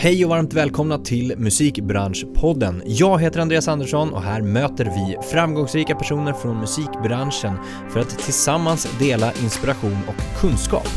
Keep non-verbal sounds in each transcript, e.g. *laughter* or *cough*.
Hej och varmt välkomna till Musikbranschpodden. Jag heter Andreas Andersson och här möter vi framgångsrika personer från musikbranschen för att tillsammans dela inspiration och kunskap.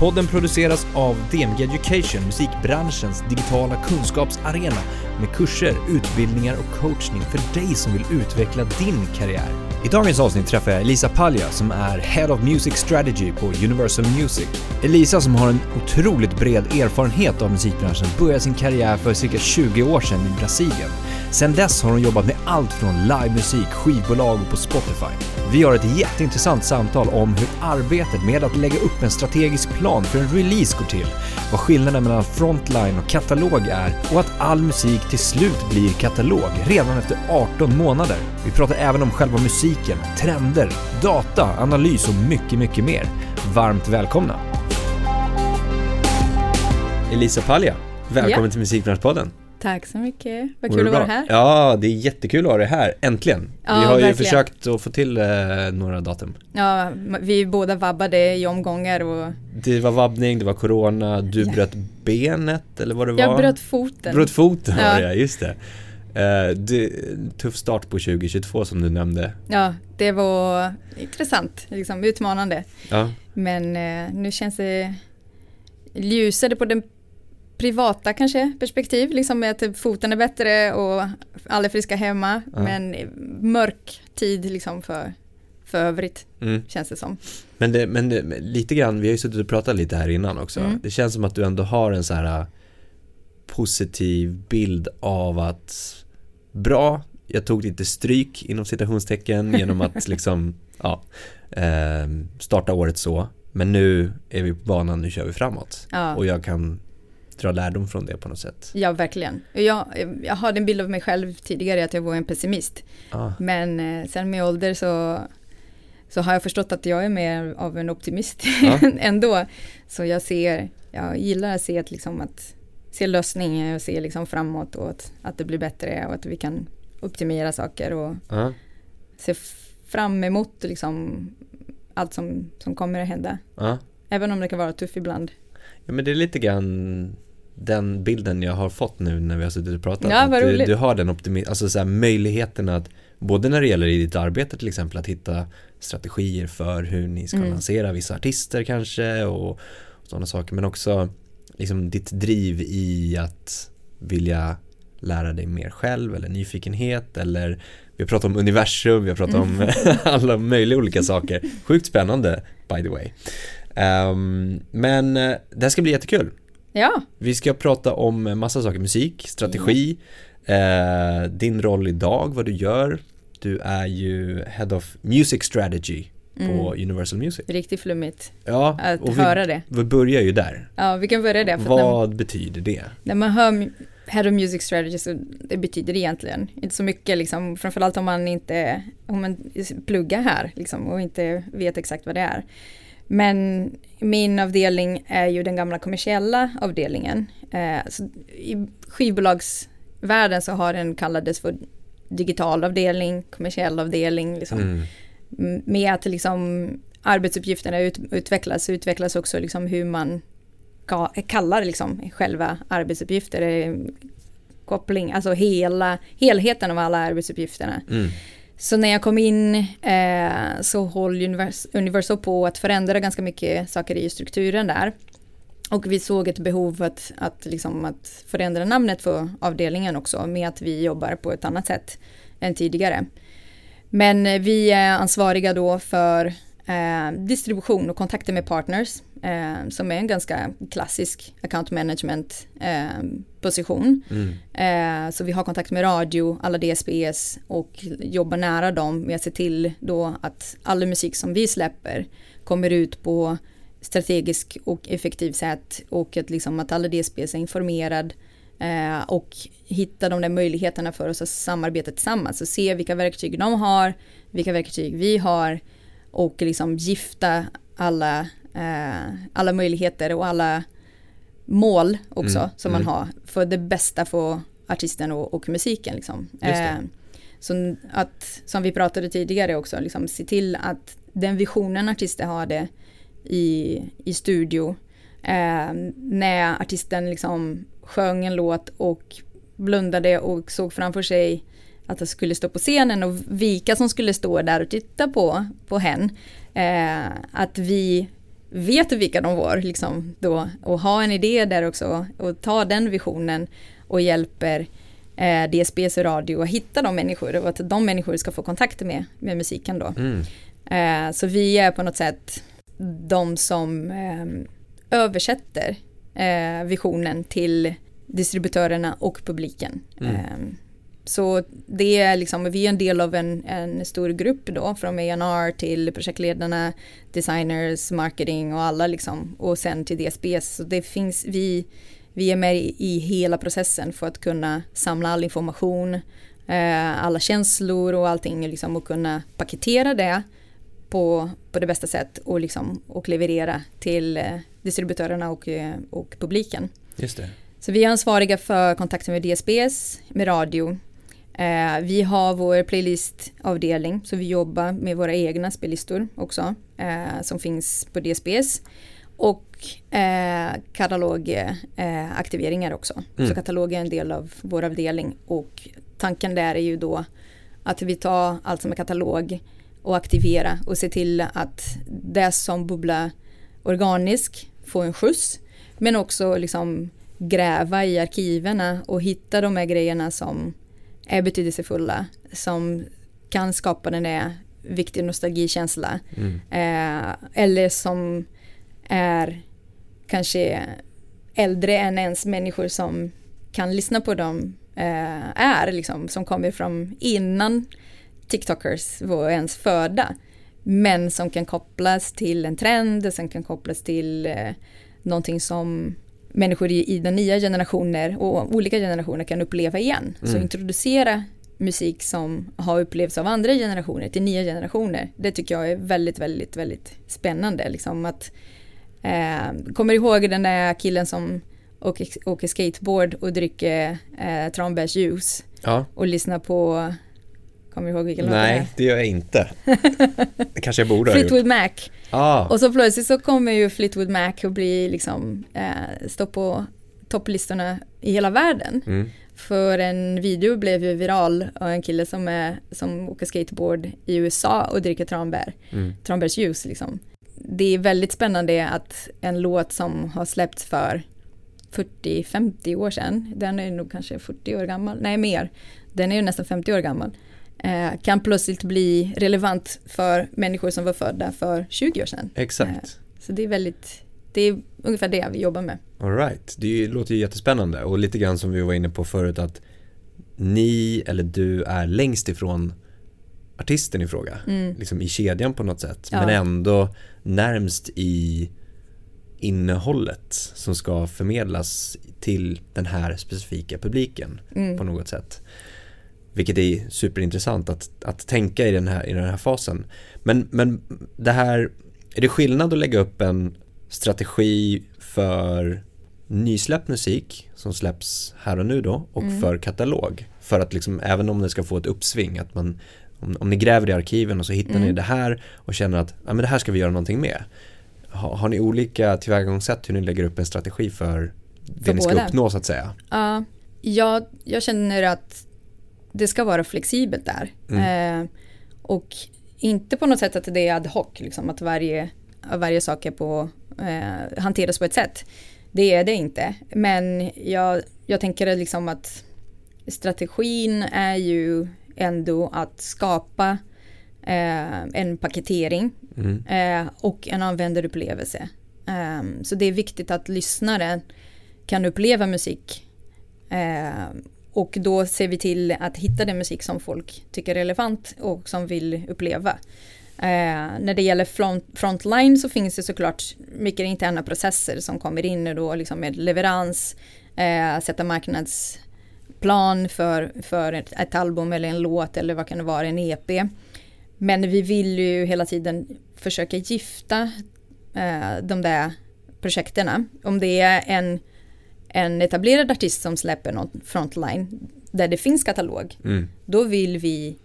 Podden produceras av DMG Education, musikbranschens digitala kunskapsarena med kurser, utbildningar och coachning för dig som vill utveckla din karriär. I dagens avsnitt träffar jag Elisa Palja som är Head of Music Strategy på Universal Music. Elisa som har en otroligt bred erfarenhet av musikbranschen började sin karriär för cirka 20 år sedan i Brasilien. Sedan dess har hon jobbat med allt från livemusik, skivbolag och på Spotify. Vi har ett jätteintressant samtal om hur arbetet med att lägga upp en strategisk plan för en release går till, vad skillnaden mellan frontline och katalog är och att all musik till slut blir katalog redan efter 18 månader. Vi pratar även om själva musiken, trender, data, analys och mycket, mycket mer. Varmt välkomna! Elisa Palja, välkommen Ja. till Musikbranschpodden. Tack så mycket. Vad kul att vara här. Ja, det är jättekul att ha dig här, äntligen. Ja, vi har ju verkligen. försökt att få till eh, några datum. Ja, vi båda vabbade i omgångar och Det var vabbning, det var corona, du Ja. bröt benet eller vad det var? jag bröt foten. Bröt foten var Ja. det, ja, just det. Eh, det. Tuff start på 2022 som du nämnde. Ja, det var intressant, liksom utmanande. Ja, Men eh, nu känns det ljusare på den privata kanske perspektiv, liksom med att foten är bättre och alla är friska hemma. Ja. Men mörk tid liksom för, för övrigt mm. känns det som. men, det, men det, lite grann, vi har ju suttit och pratat lite här innan också. Mm. Det känns som att du ändå har en så här eh, positiv bild av att bra, jag tog lite stryk inom citationstecken *laughs* genom att liksom, ja, eh, starta året så. Men nu är vi på banan, nu kör vi framåt. Ja. Och jag kan dra lärdom från det på något sätt. Ja, verkligen. Jag, jag hade en bild av mig själv tidigare att jag var en pessimist. Ah, Men eh, sen med ålder så, så har jag förstått att jag är mer av en optimist Ja. *laughs* ändå. Så jag ser, jag gillar att se att liksom att se lösningar och se liksom framåt och att, att det blir bättre och att vi kan optimera saker och ah, se fram emot liksom allt som, som kommer att hända. ah. Även om det kan vara tufft ibland. Ja men det är lite grann den bilden jag har fått nu när vi har suttit och pratat. Ja, Att vad du, du har den optimism, alltså så här, möjligheten att både när det gäller i ditt arbete till exempel att hitta strategier för hur ni ska Mm. lansera vissa artister kanske och, och sådana saker men också liksom ditt driv i att vilja lära dig mer själv eller nyfikenhet eller vi har pratat om universum, vi har pratat om *laughs* alla möjliga olika saker. Sjukt spännande by the way. Ehm, men eh, det här ska bli jättekul. Ja, Vi ska prata om massa saker, musik, strategi, eh, din roll idag, vad du gör. Du är ju Head of Music Strategy på Universal Music. riktigt flummigt Ja, Mm. att och vi, höra det. vi börjar ju där. Ja, vi kan börja där. Vad betyder det? När man hör Head of Music Strategy så det betyder det egentligen inte så mycket liksom, framförallt om man inte om man pluggar här liksom, och inte vet exakt vad det är. Men min avdelning är ju den gamla kommersiella avdelningen. Eh, så I skivbolagsvärlden så har den kallades för digital avdelning, kommersiell avdelning. Liksom. Mm. Med att liksom arbetsuppgifterna ut, utvecklas, utvecklas också liksom hur man ka- kallar liksom själva arbetsuppgifter. Koppling, alltså hela, helheten av alla arbetsuppgifterna. Mm. Så när jag kom in eh, så håller Univers- Universal på att förändra ganska mycket saker i strukturen där. Och vi såg ett behov att, att, liksom att förändra namnet för avdelningen också med att vi jobbar på ett annat sätt än tidigare. Men eh, vi är ansvariga då för eh, distribution och kontakter med partners eh, som är en ganska klassisk account management eh, position. Mm. Eh, så vi har kontakt med radio, alla DSPs och jobbar nära dem med att se till då att all musik som vi släpper kommer ut på strategisk och effektiv sätt och att, liksom att alla DSPs är informerad eh, och hitta de där möjligheterna för oss att samarbeta tillsammans och se vilka verktyg de har, vilka verktyg vi har och liksom gifta alla, eh, alla möjligheter och alla mål också Mm, som man mm. har för det bästa för artisten och, och musiken. Liksom. Eh, så att, som vi pratade tidigare också, liksom, se till att den visionen artister har det i, i studio, Eh, när artisten liksom sjöng en låt och blundade och såg framför sig att det skulle stå på scenen och vilka som skulle stå där och titta på, på hen. Eh, att vi vet vilka de var liksom då och ha en idé där också och ta den visionen och hjälper eh, DSBs radio att hitta de människor och att de människor ska få kontakt med, med musiken då. Mm. Eh, så vi är på något sätt de som eh, översätter eh, visionen till distributörerna och publiken. Mm. Så det är liksom, vi är en del av en, en stor grupp då, från A&R till projektledarna, designers, marketing och alla liksom, och sen till DSBs. Så det finns, vi, vi är med i hela processen för att kunna samla all information, eh, alla känslor och allting liksom, och kunna paketera det på, på det bästa sätt och, liksom, och leverera till eh, distributörerna och, eh, och publiken. Just det. Så vi är ansvariga för kontakten med DSBs, med radio. Eh, vi har vår playlistavdelning så vi jobbar med våra egna spellistor också eh, som finns på DSBs. Och eh, katalogaktiveringar också. Mm. Så katalog är en del av vår avdelning och tanken där är ju då att vi tar allt som är katalog och aktivera och se till att det som bubblar organisk får en skjuts. Men också liksom gräva i arkiverna och hitta de här grejerna som är betydelsefulla. Som kan skapa den där viktiga nostalgikänsla. Mm. Eh, eller som är kanske äldre än ens människor som kan lyssna på dem eh, är, liksom, som kommer från innan TikTokers var ens födda. Men som kan kopplas till en trend, som kan kopplas till eh, någonting som människor i, i den nya generationer och olika generationer kan uppleva igen. Mm. Så introducera musik som har upplevts av andra generationer till nya generationer. Det tycker jag är väldigt, väldigt, väldigt spännande. Liksom att, eh, kommer ihåg den där killen som åker, åker skateboard och dricker eh, tranbärsjuice ja. och lyssnar på Kommer du ihåg vilken låt Nej, det gör jag inte. Det *laughs* kanske jag borde ha gjort. Fleetwood Mac. Ah. Och så plötsligt så kommer ju Fleetwood Mac att bli liksom, eh, stå på topplistorna i hela världen. Mm. För en video blev ju viral av en kille som, är, som åker skateboard i USA och dricker tranbär. Mm. Tranbärsjuice liksom. Det är väldigt spännande att en låt som har släppts för 40-50 år sedan, den är nog kanske 40 år gammal, nej mer, den är ju nästan 50 år gammal kan plötsligt bli relevant för människor som var födda för 20 år sedan. Exakt. Eh, så det är väldigt, det är ungefär det vi jobbar med. All right. det låter ju jättespännande och lite grann som vi var inne på förut att ni eller du är längst ifrån artisten i fråga, mm. liksom i kedjan på något sätt, ja. men ändå närmst i innehållet som ska förmedlas till den här specifika publiken mm. på något sätt. Vilket är superintressant att, att tänka i den, här, i den här fasen. Men, men det här, är det skillnad att lägga upp en strategi för nysläppt musik som släpps här och nu då och mm. för katalog? För att liksom, även om det ska få ett uppsving, att man, om, om ni gräver i arkiven och så hittar mm. ni det här och känner att ja, men det här ska vi göra någonting med. Ha, har ni olika tillvägagångssätt hur ni lägger upp en strategi för det för ni ska båda. uppnå så att säga? Ja, jag, jag känner att det ska vara flexibelt där. Mm. Eh, och inte på något sätt att det är ad hoc, liksom, att varje, varje sak är på, eh, hanteras på ett sätt. Det är det inte. Men jag, jag tänker liksom att strategin är ju ändå att skapa eh, en paketering mm. eh, och en användarupplevelse. Um, så det är viktigt att lyssnaren kan uppleva musik eh, och då ser vi till att hitta den musik som folk tycker är relevant och som vill uppleva. Eh, när det gäller front, frontline så finns det såklart mycket interna processer som kommer in då liksom med leverans, eh, sätta marknadsplan för, för ett, ett, album eller en låt eller vad kan det vara, en EP. Men vi vill ju hela tiden försöka gifta eh, de där projekterna. Om det är en en etablerad artist som släpper något frontline där det finns katalog, mm. då vill vi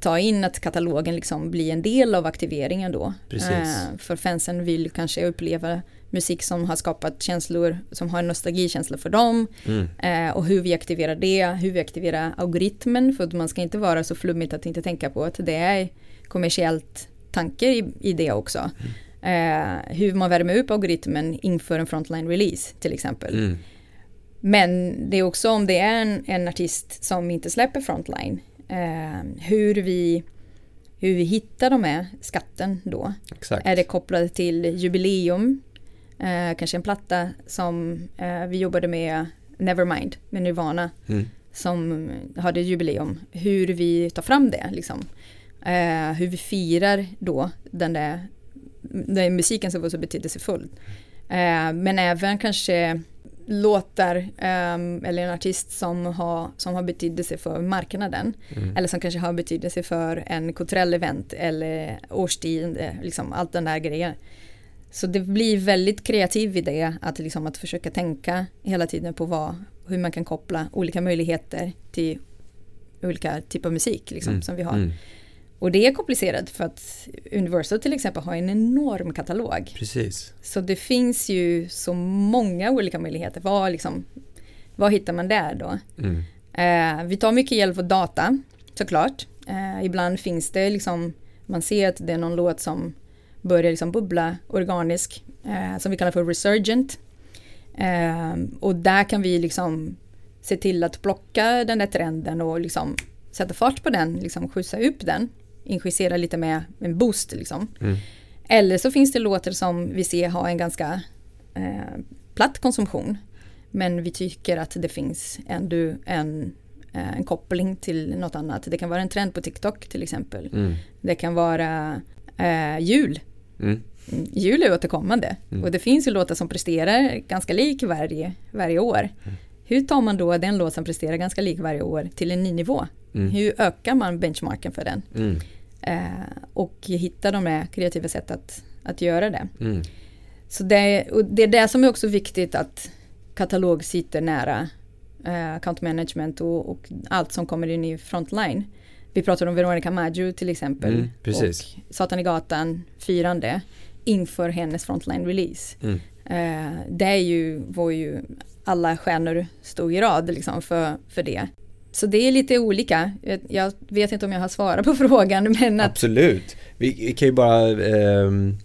ta in att katalogen liksom blir en del av aktiveringen då. Eh, för fansen vill kanske uppleva musik som har skapat känslor, som har en nostalgikänsla för dem Mm. eh, och hur vi aktiverar det, hur vi aktiverar algoritmen för att man ska inte vara så flummigt att inte tänka på att det är kommersiellt tanke i, i det också. Eh, hur man värmer upp algoritmen inför en frontline release till exempel. Mm. Men det är också om det är en, en artist som inte släpper frontline, eh, hur, vi, hur vi hittar de här skatten då. Exakt. Är det kopplat till jubileum? Eh, kanske en platta som eh, vi jobbade med, Nevermind, med Nirvana, Mm. som hade jubileum. Hur vi tar fram det, liksom. Eh, hur vi firar då den där, den där musiken som var så betydelsefull. Eh, men även kanske låtar ehm, eller en artist som har, som har betydelse för marknaden. Mm. Eller som kanske har betydelse för en kulturell event eller årstid, eh, liksom allt den där grejen. Så det blir väldigt kreativ idé att, liksom, att försöka tänka hela tiden på vad, hur man kan koppla olika möjligheter till olika typer av musik liksom, Mm. som vi har. Mm. Och det är komplicerat för att Universal till exempel har en enorm katalog. Precis. Så det finns ju så många olika möjligheter. Vad, liksom, vad hittar man där då? Mm. Eh, vi tar mycket hjälp av data såklart. Eh, ibland finns det liksom, man ser att det är någon låt som börjar liksom bubbla organisk, eh, som vi kallar för resurgent. Eh, och där kan vi liksom se till att plocka den där trenden och liksom sätta fart på den, liksom skjutsa upp den, injicera lite med en boost liksom. Mm. Eller så finns det låtar som vi ser har en ganska eh, platt konsumtion. Men vi tycker att det finns ändå en, eh, en koppling till något annat. Det kan vara en trend på TikTok till exempel. Mm. Det kan vara eh, jul. Mm. Mm, Jul är återkommande. Mm. Och det finns ju låtar som presterar ganska lik varje, varje år. Hur tar man då den låt som presterar ganska lik varje år till en ny nivå? Mm. Hur ökar man benchmarken för den? Eh, och hittar de här kreativa sätt att, att göra det. Mm. Så det, det är det som är också viktigt att katalog sitter nära eh, account management och, och allt som kommer in i frontline. Vi pratar om Veronica Maggio till exempel. Mm, precis. Och Satan i gatan firande inför hennes frontline release. Mm. Eh, det är ju, var ju alla stjärnor stod i rad liksom för, för det. Så det är lite olika. Jag, vet inte om jag har svarat på *laughs* frågan men att, Absolut. Vi kan ju bara ehm,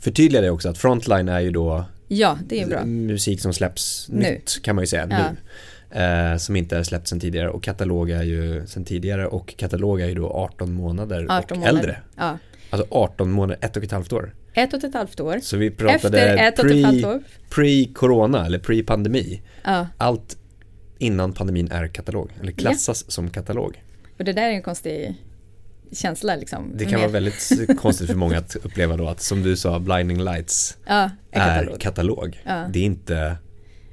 förtydliga det också att Frontline är ju då ja det är bra. musik som släpps Nu. nytt kan man ju säga Ja. nu. Eh, som inte är släppt sedan tidigare och katalog är ju sedan tidigare och katalog är ju då 18 månader 18 och månader. äldre. Ja. Alltså 18 månader, ett och ett halvt år. Ett och ett halvt år. Så vi pratade Efter ett och ett halvt år. pre-corona eller pre-pandemi. Ja, Allt innan pandemin är katalog, eller klassas som katalog. och det där är en konstig känsla liksom. Det kan Med- vara väldigt konstigt för många att uppleva då att som du sa, Blinding Lights Ja, en är katalog. katalog. Ja. Det är inte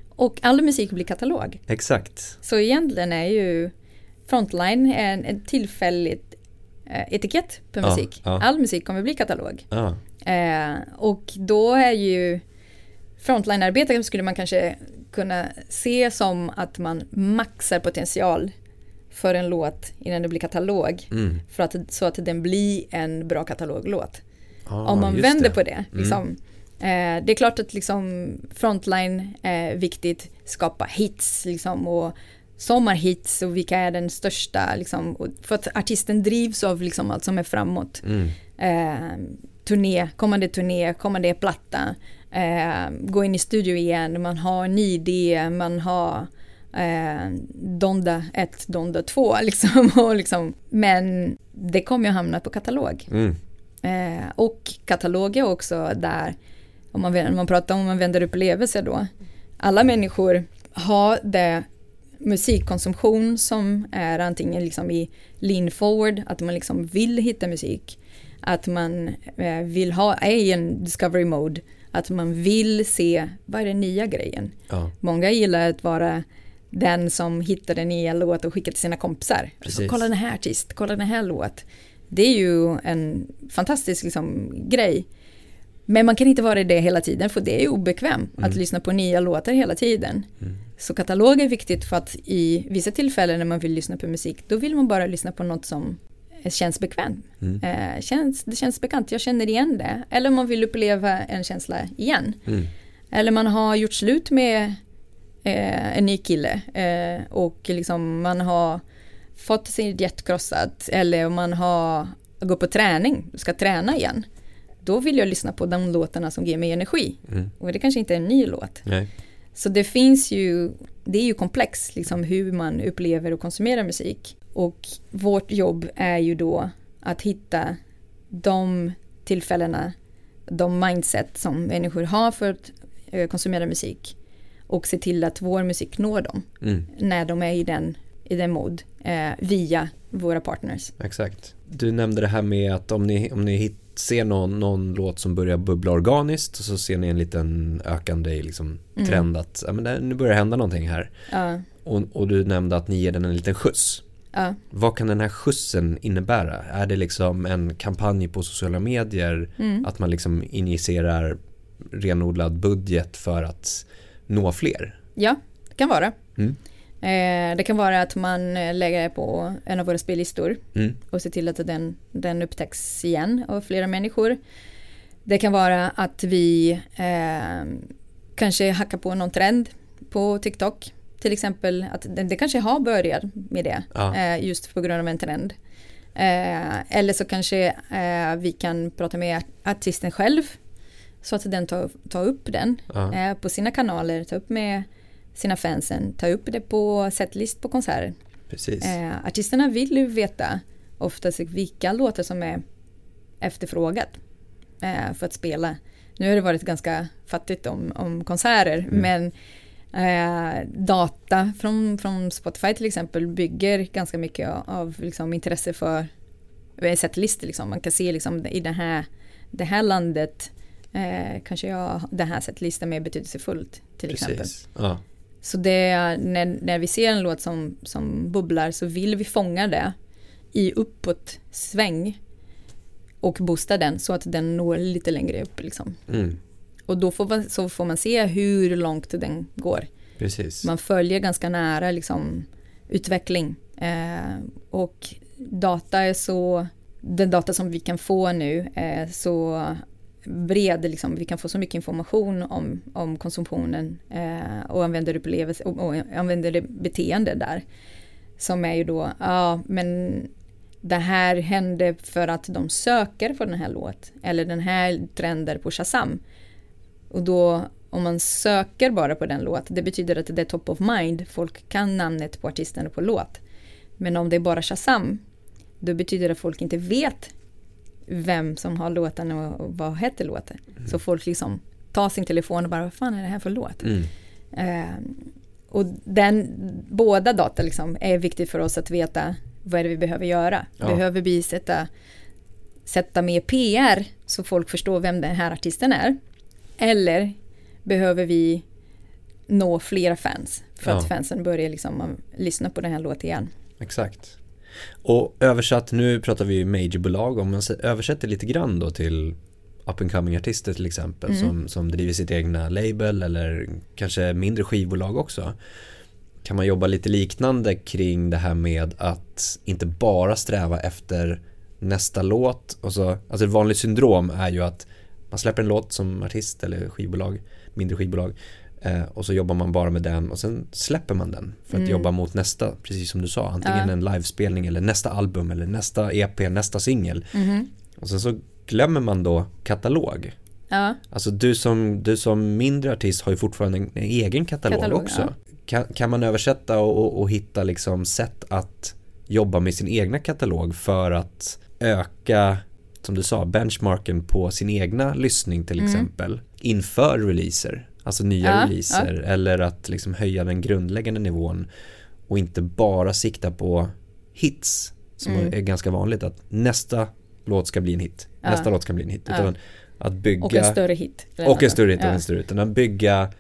Och all musik blir katalog. exakt. Så egentligen är ju Frontline en, en tillfälligt eh, etikett på musik. ja. All musik kommer bli katalog. Eh, och då är ju frontline-arbete skulle man kanske kunna se som att man maxar potential för en låt innan det blir katalog. mm. För att, så att den blir en bra kataloglåt. Ah, om man vänder det. på det. Liksom. Eh, det är klart att liksom frontline är viktigt, skapa hits liksom, och sommarhits och vilka är den största. Liksom, för att artisten drivs av liksom, allt som är framåt. Mm. Eh, turné, kommande turné, kommande platta, eh, gå in i studio igen, man har en idé, man har eh, Donda 1, Donda 2 *laughs* liksom, och liksom. Men det kommer ju hamna på katalog. Mm. Eh, och katalog är också där, om man, om man pratar om man vänder upplevelser då, alla människor har det musikkonsumtion som är antingen liksom i lean forward, att man liksom vill hitta musik, att man eh, vill ha, är i en discovery mode, att man vill se vad är den nya grejen. Ja, Många gillar att vara den som hittar den nya låt och skickar till sina kompisar. Så, Precis. kolla den här artist, kolla den här låt. Det är ju en fantastisk liksom, grej. Men man kan inte vara det hela tiden för det är obekvämt att lyssna på nya låtar hela tiden. Så katalog är viktigt för att i vissa tillfällen när man vill lyssna på musik då vill man bara lyssna på något som känns bekvämt. Mm. Eh, känns, det känns bekant, jag känner igen det. Eller man vill uppleva en känsla igen. Mm. Eller man har gjort slut med eh, en ny kille eh, och liksom man har fått sin jet krossad eller man har gått på träning, ska träna igen. Då vill jag lyssna på de låtarna som ger mig energi. Mm. Och det kanske inte är en ny låt. Nej. Så det finns ju, det är ju komplext liksom hur man upplever och konsumerar musik. Och vårt jobb är ju då att hitta de tillfällena, de mindset som människor har för att eh, konsumera musik och se till att vår musik når dem mm. när de är i den, i den mod eh, via våra partners. Exakt. Du nämnde det här med att om ni, om ni hit, ser någon, någon låt som börjar bubbla organiskt och så ser ni en liten ökande liksom, mm. trend att ja, men det, nu börjar hända någonting här. Ja. Och, och, du nämnde att ni ger den en liten skjuts. Ja. Vad kan den här skjutsen innebära? Är det liksom en kampanj på sociala medier? Mm. Att man liksom injicerar renodlad budget för att nå fler? Ja, det kan vara. Mm. Eh, det kan vara att man eh, lägger på en av våra spellistor mm. och ser till att den, den upptäcks igen av flera människor. Det kan vara att vi eh, kanske hackar på någon trend på TikTok. Till exempel att det, det kanske har börjat med det ja. eh, just på grund av en trend. Eh, eller så kanske eh, vi kan prata med artisten själv så att den tar, tar upp den ja. på sina kanaler, tar upp med sina fansen, ta upp det på setlist på konserter. Precis. Eh, artisterna vill ju veta oftast vilka låtar som är efterfrågat eh, för att spela. Nu har det varit ganska fattigt om, om konserter mm. men eh, data från, från Spotify till exempel bygger ganska mycket av, liksom, intresse för setlistor. Liksom. Man kan se liksom, i det här, det här landet eh, kanske jag, den här setlistan mer betydelsefullt till Precis. exempel. Ja. Så det, när, när vi ser en låt som, som bubblar så vill vi fånga det i uppåt sväng och boosta den så att den når lite längre upp. Liksom. Mm. Och då får man, så får man se hur långt den går. Precis. Man följer ganska nära liksom, utveckling. Eh, och data är så, den data som vi kan få nu är så bred, liksom, vi kan få så mycket information om, om konsumtionen eh, och användarupplevelse och, och användarbeteende där. Som är ju då, ja men det här hände för att de söker på den här låt eller den här trender på Shazam. Och då om man söker bara på den låt, det betyder att det är top of mind, folk kan namnet på artisten och på låt. Men om det är bara Shazam, då betyder det att folk inte vet vem som har låten och, vad heter låten. Mm. Så folk liksom tar sin telefon och bara, vad fan är det här för låt? Mm. Eh, och den, båda data liksom är viktigt för oss att veta vad är det vi behöver göra. Ja. Behöver vi sätta, sätta mer PR så folk förstår vem den här artisten är? Eller behöver vi nå flera fans för ja. att fansen börjar liksom lyssna på den här låten igen? Exakt. Och översatt, nu pratar vi majorbolag, om man översätter lite grann då till up and coming artister till exempel mm. som, som driver sitt egna label eller kanske mindre skivbolag också. Kan man jobba lite liknande kring det här med att inte bara sträva efter nästa låt och så, alltså ett vanligt syndrom är ju att man släpper en låt som artist eller skivbolag, mindre skivbolag Eh, och så jobbar man bara med den och sen släpper man den för att mm. jobba mot nästa, precis som du sa, antingen ja. en livespelning eller nästa album eller nästa EP, nästa singel. Mm. Och sen så glömmer man då katalog. Ja. Alltså du som, du som mindre artist har ju fortfarande en, en egen katalog, katalog också. Ja. Kan, kan man översätta och, och, och hitta liksom sätt att jobba med sin egna katalog för att öka som du sa, benchmarken på sin egna lyssning till mm. exempel inför releaser. Alltså nya ja, releaser ja. eller att liksom höja den grundläggande nivån och inte bara sikta på hits som mm. är ganska vanligt att nästa låt ska bli en hit, ja. nästa låt ska bli en hit. Utan att bygga, och en större hit. Och en större hit och en större. Utan att bygga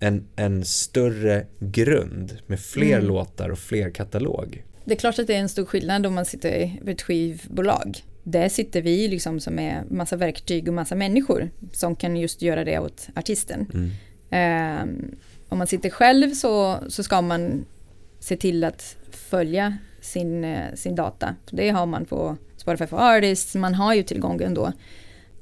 en, en större grund med fler mm. låtar och fler katalog. Det är klart att det är en stor skillnad om man sitter i ett skivbolag. Där sitter vi liksom som är massa verktyg och massa människor som kan just göra det åt artisten. Mm. Um, om man sitter själv så, så ska man se till att följa sin, eh, sin data. Det har man på Spotify for Artists, man har ju tillgång ändå.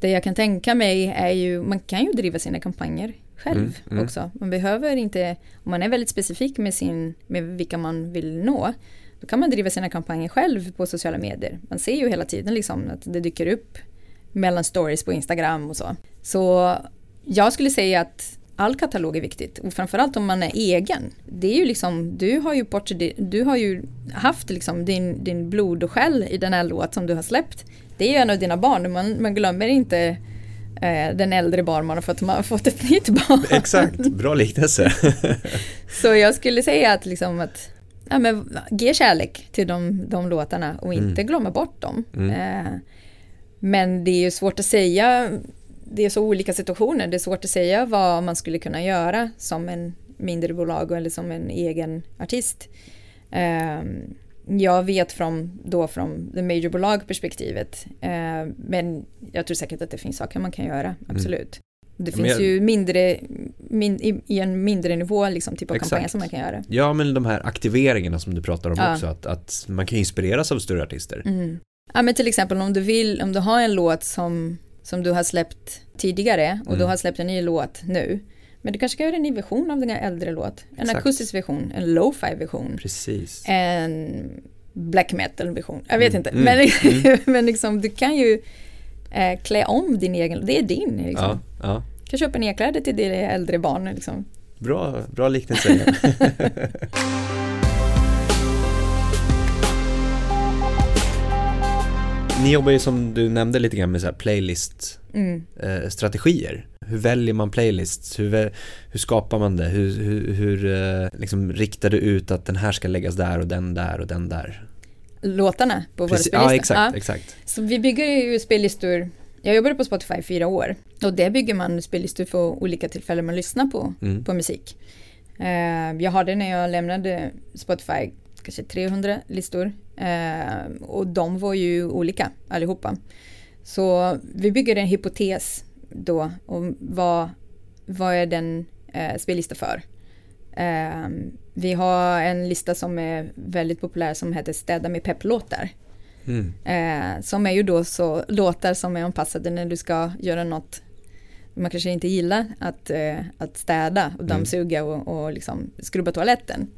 Det jag kan tänka mig är ju, man kan ju driva sina kampanjer själv mm, mm. också. Man behöver inte, om man är väldigt specifik med, sin, med vilka man vill nå, då kan man driva sina kampanjer själv på sociala medier. Man ser ju hela tiden liksom att det dyker upp mellan stories på Instagram och så. Så jag skulle säga att all katalog är viktigt och framförallt om man är egen. Det är ju liksom, du har ju, du har ju haft liksom din, din blod och själ i den här låt som du har släppt. Det är ju en av dina barn, man, man glömmer inte eh, den äldre barnbarnen för att man har fått ett nytt barn. Exakt, bra liknelse. *laughs* Så jag skulle säga att liksom att ja, men, ge kärlek till de, de låtarna och inte mm. glömma bort dem. Mm. Eh, men det är ju svårt att säga det är så olika situationer. Det är svårt att säga vad man skulle kunna göra som en mindre bolag eller som en egen artist. Um, jag vet från, då från det majorbolag perspektivet. Uh, men jag tror säkert att det finns saker man kan göra, mm. absolut. Mm. Det finns jag, ju mindre, min, i, i, en mindre nivå liksom typ av exakt. kampanjer som man kan göra. Ja men de här aktiveringarna som du pratar om ja. också, att, att man kan inspireras av större artister. Mm. Ja men till exempel om du vill, om du har en låt som som du har släppt tidigare och mm. du har släppt en ny låt nu. Men du kanske kan göra en ny version av den här äldre låt. En Exakt. akustisk version, en lo-fi version. Precis. En black metal version. Jag vet mm. inte. Mm. Men, mm. *laughs* men liksom, du kan ju eh, klä om din egen, det är din. Liksom. Ja, ja. Du kan köpa nya kläder till dina äldre barn. Liksom. Bra, bra liknelse. *laughs* Ni jobbar ju som du nämnde lite grann med så playlist-strategier. Mm. Eh, hur väljer man playlists? Hur, hur skapar man det? Hur, hur, hur eh, liksom riktar du ut att den här ska läggas där och den där och den där? Låtarna på våra spellistor? Ja, exakt, ja. exakt. Så vi bygger ju spellistor jag jobbade på Spotify i fyra år och där bygger man spellistor för olika tillfällen man lyssnar på, mm. på musik. Uh, jag hade när jag lämnade Spotify kanske 300 listor Eh, och de var ju olika allihopa. Så vi bygger en hypotes då om vad, vad är den eh, spellista för. Vi har en lista som är väldigt populär som heter Städa med pepplåtar. Mm. Eh, som är ju då så låtar som är anpassade när du ska göra något man kanske inte gillar att, eh, att städa och dammsuga mm. och, och liksom skrubba toaletten.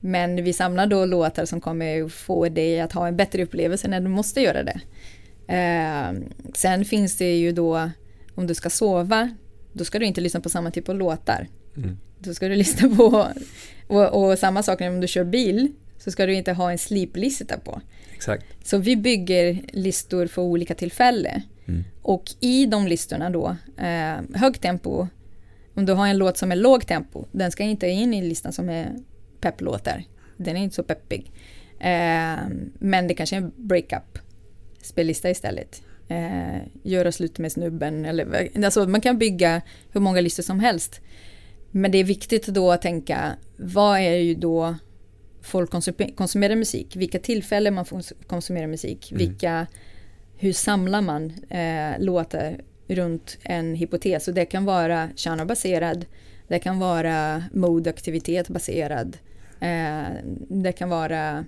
Men vi samlar då låtar som kommer få dig att ha en bättre upplevelse när du måste göra det. Eh, sen finns det ju då, om du ska sova, då ska du inte lyssna på samma typ av låtar. Mm. Då ska du lyssna på, *laughs* och, och, samma sak om du kör bil, så ska du inte ha en sleeplista på. Exakt. Så vi bygger listor för olika tillfällen. Mm. Och i de listorna då, eh, högt tempo, om du har en låt som är låg tempo, den ska inte in i listan som är pepplåtar. Den är inte så peppig. Eh, men det kanske är en breakup spellista istället. Eh, göra slut med snubben eller alltså man kan bygga hur många listor som helst. Men det är viktigt då att tänka vad är ju då folk konsumerar musik? Vilka tillfällen man konsumerar musik? Mm. Vilka, hur samlar man eh, låtar runt en hypotes? Och det kan vara genrebaserad, det kan vara modeaktivitet baserad, Eh, det kan vara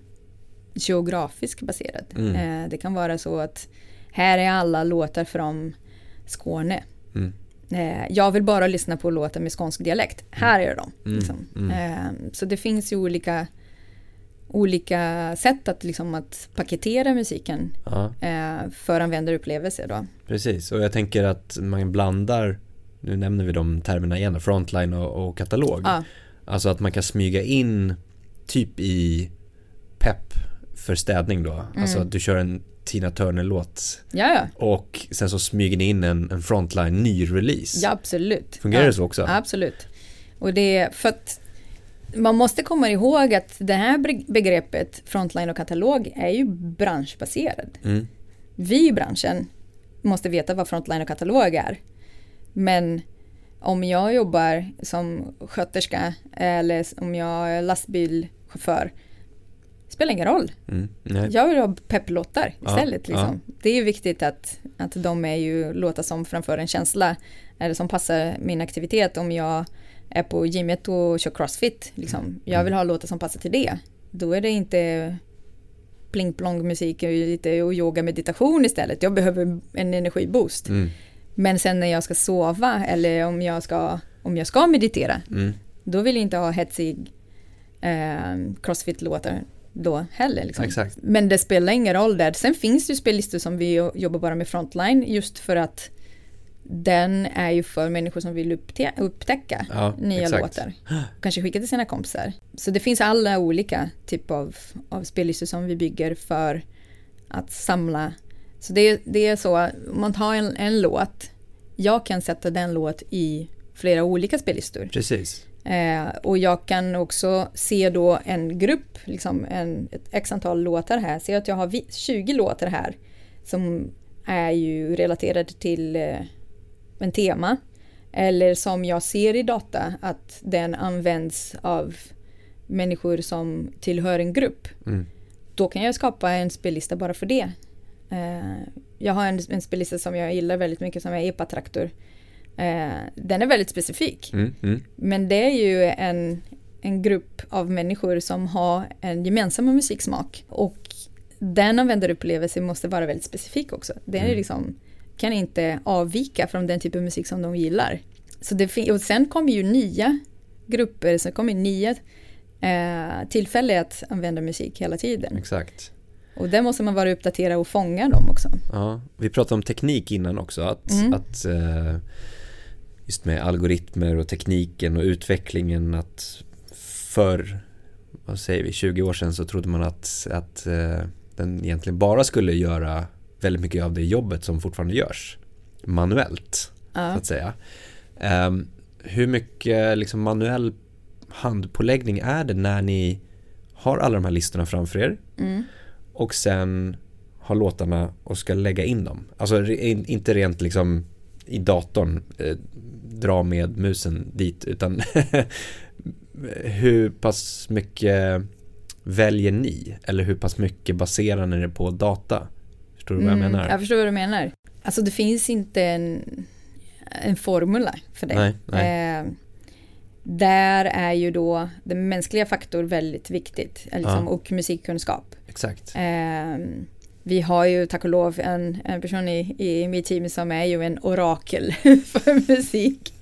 geografiskt baserad. Mm. Eh, det kan vara så att här är alla låtar från Skåne. Mm. Eh, jag vill bara lyssna på låtar med skånsk dialekt. Mm. Här är de. Mm. Liksom. Mm. Eh, så det finns ju olika olika sätt att, liksom, att paketera musiken ja. eh, för användarupplevelse då. Precis, och jag tänker att man blandar, nu nämner vi de termerna igen, frontline och, och katalog. Ja. Alltså att man kan smyga in typ i pepp för städning då. Mm. Alltså att du kör en Tina Turner-låt. Ja, Och sen så smyger ni in en, en frontline ny-release. Ja, absolut. Fungerar ja, det så också? Absolut. Och det är för att man måste komma ihåg att det här begreppet frontline och katalog är ju branschbaserad. Mm. Vi i branschen måste veta vad frontline och katalog är. Men om jag jobbar som sköterska eller om jag är lastbilchaufför spelar ingen roll. Mm, jag vill ha pepplåtar istället. Ja, liksom. ja. Det är viktigt att, att de är ju låtar som framför en känsla eller som passar min aktivitet om jag är på gymmet och kör crossfit. Liksom. Jag vill ha låtar som passar till det. Då är det inte pling plong musik och lite och yoga meditation istället. Jag behöver en energiboost. Mm. Men sen när jag ska sova eller om jag ska, om jag ska meditera, Mm. då vill jag inte ha hetsig eh, crossfit-låtar då heller. Liksom. Exakt. Men det spelar ingen roll där. Sen finns det ju spellistor som vi jobbar bara med frontline just för att den är ju för människor som vill upptäcka Ja, nya exakt. låtar. Kanske skicka till sina kompisar. Så det finns alla olika typer av, av spellistor som vi bygger för att samla. Så det, det är så, om man tar en, en låt, jag kan sätta den låt i flera olika spellistor. Precis. Eh, och jag kan också se då en grupp, liksom en, ett x antal låtar här. Se att jag har vi- 20 låtar här som är ju relaterade till eh, en tema. Eller som jag ser i data att den används av människor som tillhör en grupp. Mm. Då kan jag skapa en spellista bara för det. Eh, jag har en, en spellista som jag gillar väldigt mycket som är EPA-traktor. Eh, den är väldigt specifik. Mm. Mm. Men det är ju en, en grupp av människor som har en gemensam musiksmak. Och den användarupplevelse måste vara väldigt specifik också. Den är Mm. liksom, kan inte avvika från den typ av musik som de gillar. Så det och sen kommer ju nya grupper, sen kommer nya eh, tillfällen att använda musik hela tiden. Exakt. Och där måste man vara uppdaterad och fånga dem också. Ja, vi pratade om teknik innan också, att, Mm. att eh, just med algoritmer och tekniken och utvecklingen att för, vad säger vi, 20 år sedan så trodde man att, att eh, den egentligen bara skulle göra väldigt mycket av det jobbet som fortfarande görs manuellt, så Ja. att säga. Ehm, hur mycket liksom manuell handpåläggning är det när ni har alla de här listorna framför er Mm. och sen har låtarna och ska lägga in dem. Alltså re- in- inte rent liksom i datorn eh, dra med musen dit utan *laughs* hur pass mycket väljer ni? Eller hur pass mycket baserar ni det på data? Förstår du vad jag Mm, menar? Jag förstår vad du menar. Alltså det finns inte en, en formula för det. Nej, nej. Eh, där är ju då den mänskliga faktor väldigt viktigt. Liksom, Ja. Och musikkunskap. Exakt. Eh, vi har ju tack och lov en, en person i, i mitt team som är ju en orakel *laughs* för musik.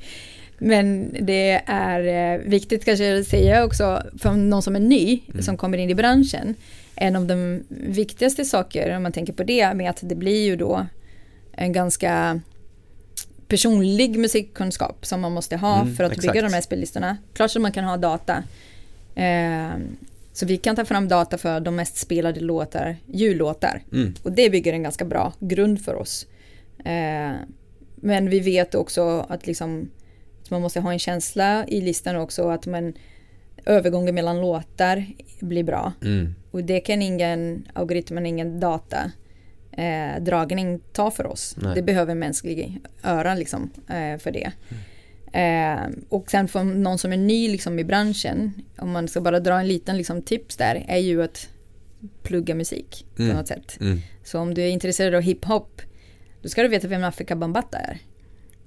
Men det är eh, viktigt kanske att säga också för någon som är ny, Mm. som kommer in i branschen. En av de viktigaste saker, om man tänker på det, med att det blir ju då en ganska personlig musikkunskap som man måste ha Mm, för att exakt. bygga de här spellistorna. Klart som man kan ha data. Eh, så vi kan ta fram data för de mest spelade låtar, jullåtar. Mm. Och det bygger en ganska bra grund för oss. Eh, men vi vet också att, liksom, att man måste ha en känsla i listan också att man övergången mellan låtar blir bra. Mm. Och det kan ingen algoritm, ingen data eh, dragning ta för oss. Nej. Det behöver mänsklig öra liksom, eh, för det. Eh, och sen för någon som är ny liksom, i branschen, om man ska bara dra en liten liksom, tips där, är ju att plugga musik Mm. på något sätt. Mm. Så om du är intresserad av hiphop, då ska du veta vem Afrika Bambaataa är.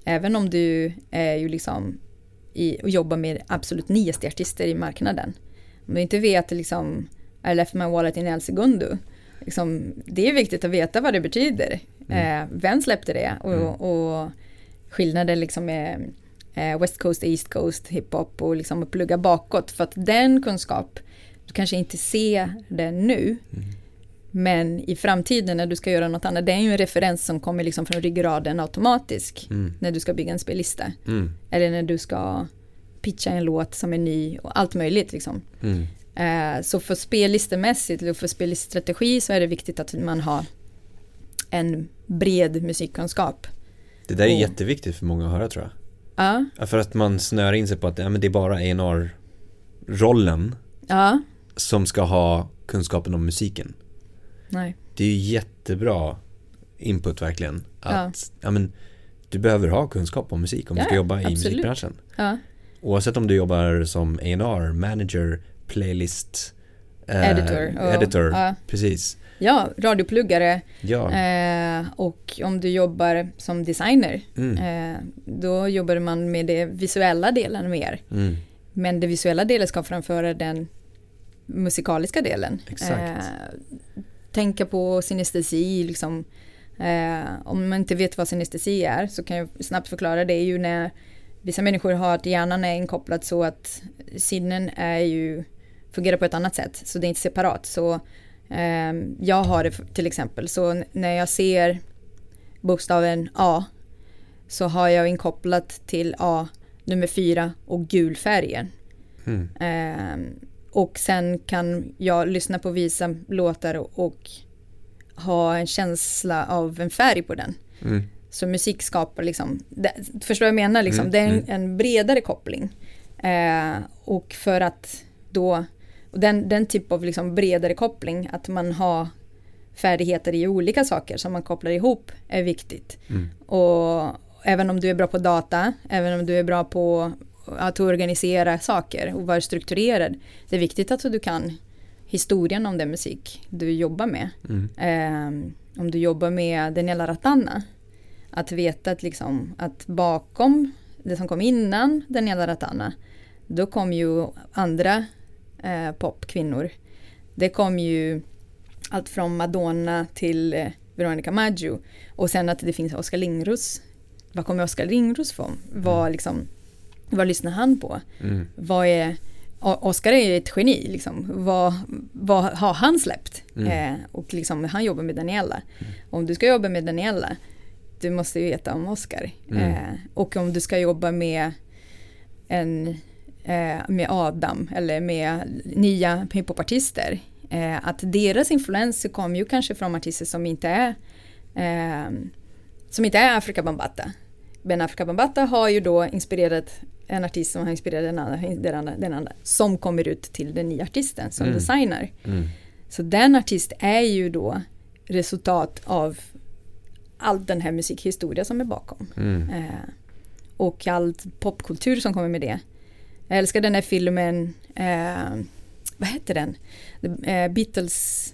Även om du är ju liksom i, och jobbar med absolut nyaste artister i marknaden. Om du inte vet liksom I left my wallet in El Segundo. Liksom, det är viktigt att veta vad det betyder. Mm. Eh, vem släppte det? Och, Mm. och skillnaden liksom eh, West Coast, East Coast, hiphop och liksom att plugga bakåt. För att den kunskap, du kanske inte ser den nu. Mm. Men i framtiden när du ska göra något annat, det är ju en referens som kommer liksom från ryggraden automatiskt Mm. när du ska bygga en spellista. Mm. Eller när du ska pitcha en låt som är ny och allt möjligt liksom. Eh, så för spellistemässigt och för spelliststrategi så är det viktigt att man har en bred musikkunskap. Det där är Och- jätteviktigt för många att höra tror jag. Ja, Ja, För att man snör in sig på att ja, men det är bara A&R-rollen ja, som ska ha kunskapen om musiken. nej, Det är ju jättebra input verkligen. Att ja. men, du behöver ha kunskap om musik om du Ja, ska jobba i absolut. musikbranschen. ja, Oavsett om du jobbar som A&R, manager, playlist, eh, editor. och- editor. Ja, Precis. ja, radiopluggare Ja. eh, och om du jobbar som designer Mm. eh, då jobbar man med det visuella delen mer. Mm. Men det visuella delen ska framföra den musikaliska delen. Exakt. Eh, tänka på synestesi, liksom. Eh, om man inte vet vad synestesi är så kan jag snabbt förklara det är ju när vissa människor har att hjärnan är inkopplad så att sinnen är ju fungerar på ett annat sätt så det är inte separat. Så eh, jag har det till exempel så när jag ser bokstaven A så har jag inkopplat till A nummer fyra och gulfärgen. Mm. Eh, och sen kan jag lyssna på vissa låtar och, och ha en känsla av en färg på den. Mm. Så musik skapar liksom, det, förstår jag menar liksom, mm. det är en, mm. en bredare koppling. Eh, och för att då, den, den typ av liksom bredare koppling, att man har färdigheter i olika saker som man kopplar ihop är viktigt. Mm. Och även om du är bra på data, även om du är bra på att organisera saker och vara strukturerad. Det är viktigt att du kan historien om den musik du jobbar med. Mm. Eh, om du jobbar med Daniela Ratana, att veta att, liksom, att bakom det som kom innan Daniela Ratana, då kom ju andra eh, popkvinnor. Det kom ju allt från Madonna till eh, Veronica Maggio och sen att det finns Oskar Lindros. Vad kommer Oskar Lindros från? Vad, mm. liksom, vad lyssnar han på? Mm. Vad är Oskar är ett geni, liksom. vad, vad har han släppt? Mm. Eh, och liksom, han jobbar med Daniela. Mm. Om du ska jobba med Daniela, du måste veta om Oskar. Mm. Eh, och om du ska jobba med, en, eh, med Adam eller med nya hiphopartister, eh, att deras influenser kommer ju kanske från artister som inte är eh, som inte är Afrika Bambata. Ben Afrika Bambata har ju då inspirerat en artist som har inspirerat den andra, den andra, den andra som kommer ut till den nya artisten som mm. designer. Mm. Så den artist är ju då resultat av all den här musikhistoria som är bakom. Mm. Eh, och all popkultur som kommer med det. Jag älskar den här filmen, eh, vad heter den? Eh, Beatles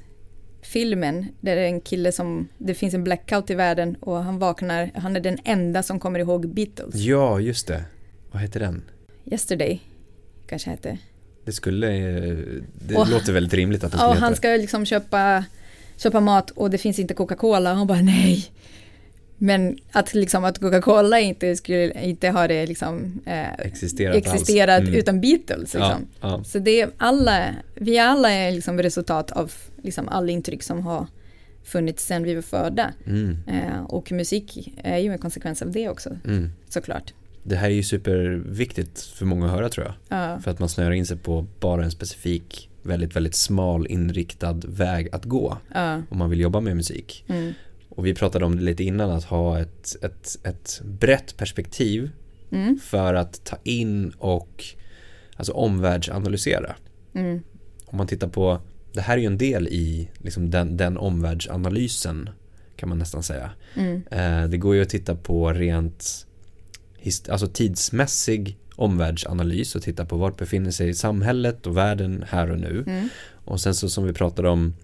filmen, där det är en kille som, det finns en blackout i världen och han vaknar, han är den enda som kommer ihåg Beatles. Ja, just det. Vad heter den? Yesterday, kanske hette. Det skulle, det och, låter väldigt rimligt att det skulle Ja, han ska liksom köpa, köpa mat och det finns inte Coca-Cola och han bara nej. Men att, liksom, att Coca-Cola inte, skulle, inte har det liksom, eh, existerat, existerat mm. utan Beatles. Liksom. Ja, ja. Så det är alla, vi alla är liksom resultat av liksom, all intryck som har funnits sedan vi var födda. Mm. Eh, och musik är ju en konsekvens av det också, mm. såklart. Det här är ju superviktigt för många att höra tror jag. Ja. För att man snöar in sig på bara en specifik, väldigt, väldigt smal inriktad väg att gå. Om man vill jobba med musik. Och vi pratade om det lite innan, att ha ett, ett, ett brett perspektiv mm. för att ta in och alltså omvärldsanalysera. Mm. Om man tittar på, det här är ju en del i liksom den, den omvärldsanalysen kan man nästan säga. Mm. Eh, det går ju att titta på rent alltså tidsmässig omvärldsanalys och titta på vart befinner sig samhället och världen här och nu. Mm. Och sen så som vi pratade om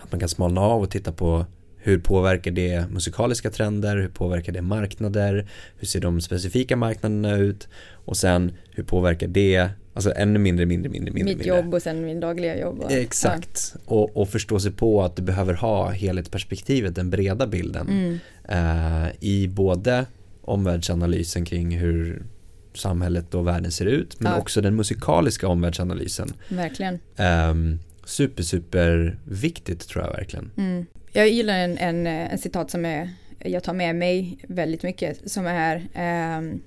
att man kan smalna av och titta på hur påverkar det musikaliska trender? Hur påverkar det marknader? Hur ser de specifika marknaderna ut? Och sen hur påverkar det Alltså ännu mindre, mindre, mindre, mindre. Mitt jobb och sen min dagliga jobb. Och, Exakt. Ja. Och, och förstå sig på att du behöver ha helhetsperspektivet, den breda bilden. Mm. Eh, I både omvärldsanalysen kring hur samhället och världen ser ut men ja. också den musikaliska omvärldsanalysen. Verkligen. Eh, super, super viktigt tror jag verkligen. Mm. Jag gillar en, en, en, citat som är, jag tar med mig väldigt mycket som är um,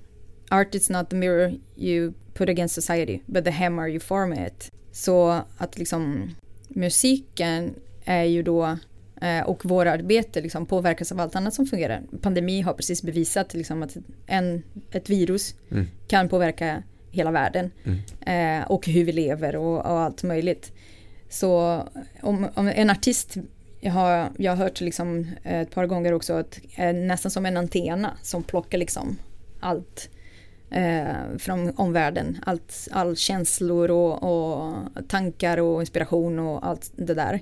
Art is not the mirror you put against society but the hammer you form it. Så att liksom musiken är ju då eh, och våra arbete liksom påverkas av allt annat som fungerar. Pandemi har precis bevisat liksom att en, ett virus mm. kan påverka hela världen mm. eh, och hur vi lever och, och allt möjligt. Så om, om, en artist jag har, jag har hört liksom ett par gånger också att eh, nästan som en antena som plockar liksom allt eh, från omvärlden. Allt, all känslor och, och, tankar och inspiration och allt det där.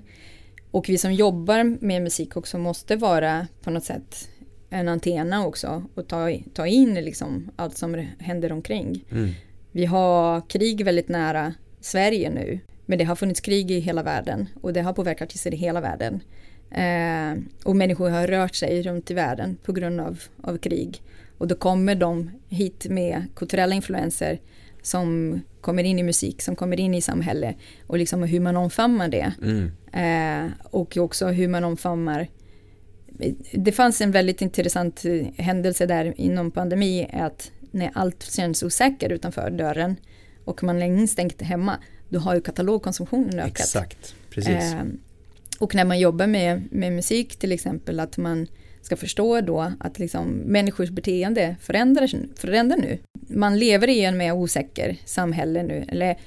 Och vi som jobbar med musik också måste vara på något sätt en antena också och ta, ta in liksom allt som händer omkring. Mm. Vi har krig väldigt nära Sverige nu. Men det har funnits krig i hela världen och det har påverkat artister i hela världen. Eh, och människor har rört sig runt i världen på grund av, av krig. Och då kommer de hit med kulturella influenser som kommer in i musik, som kommer in i samhället och liksom hur man omfamnar det. Mm. Eh, och också hur man omfamnar det fanns en väldigt intressant händelse där inom pandemi att när allt känns osäkert utanför dörren och man är instängt hemma då har ju katalogkonsumtionen ökat. Exakt, precis. Eh, och när man jobbar med, med musik till exempel att man ska förstå då att liksom människors beteende förändras, förändrar nu. Man lever i en mer osäker samhälle nu. Eller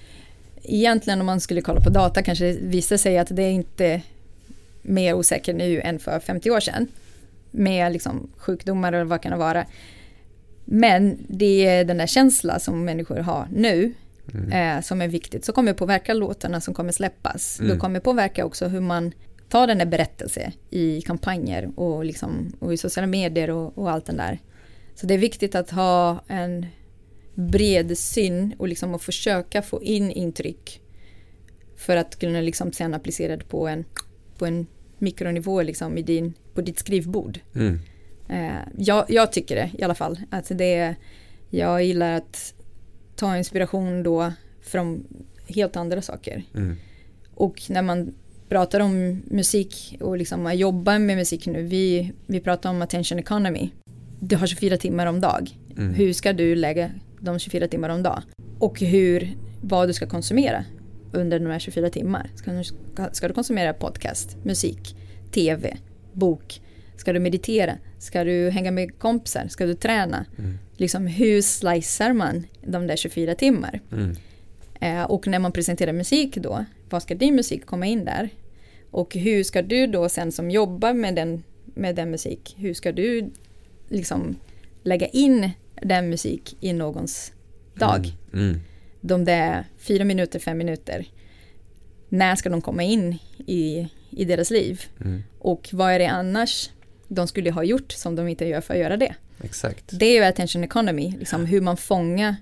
egentligen om man skulle kolla på data kanske det visar sig att det är inte mer osäker nu än för 50 år sedan. Med liksom sjukdomar och vad kan det vara. Men det är den där känslan som människor har nu mm. eh, som är viktigt. Så kommer påverka låtarna som kommer släppas. Mm. Det kommer påverka också hur man tar den där berättelsen i kampanjer och, liksom, och i sociala medier och, och allt den där. Så det är viktigt att ha en bred syn och liksom att försöka få in intryck för att kunna liksom sen applicera det på en, på en mikronivå liksom i din, på ditt skrivbord. Mm. Eh, jag, jag, tycker det i alla fall. Att det, jag gillar att ta inspiration då från helt andra saker. Mm. Och när man pratar om musik och liksom jobbar med musik nu, vi, vi pratar om attention economy. Du har 24 timmar om dag. Mm. Hur ska du lägga de 24 timmar om dag? Och hur, vad du ska konsumera under de här 24 timmar. Ska du, ska, ska du konsumera podcast, musik, tv, bok? Ska du meditera? Ska du hänga med kompisar? Ska du träna? Mm. Liksom hur slicear man de där 24 timmar? Mm. Eh, och när man presenterar musik då, vad ska din musik komma in där? Och hur ska du då sen som jobbar med den, med den musik, hur ska du liksom lägga in den musik i någons dag? Mm. Mm. De där fyra minuter, fem minuter, när ska de komma in i, i deras liv? Mm. Och vad är det annars de skulle ha gjort som de inte gör för att göra det? Exakt. Det är ju attention economy, liksom hur man fångar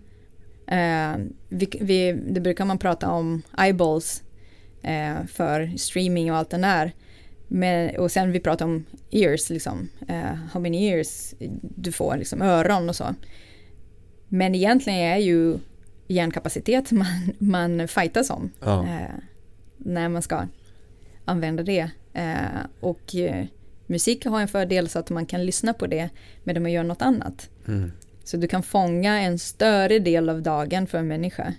Eh, vi, vi, det brukar man prata om eyeballs eh, för streaming och allt det där. Men, och sen vi pratar om ears, liksom, eh, how many ears du får, liksom öron och så. Men egentligen är ju hjärnkapacitet *laughs* man, man fightas om. Ja. Eh, när man ska använda det. Eh, och eh, musik har en fördel så att man kan lyssna på det medan man gör något annat. Mm. Så du kan fånga en större del av dagen för en människa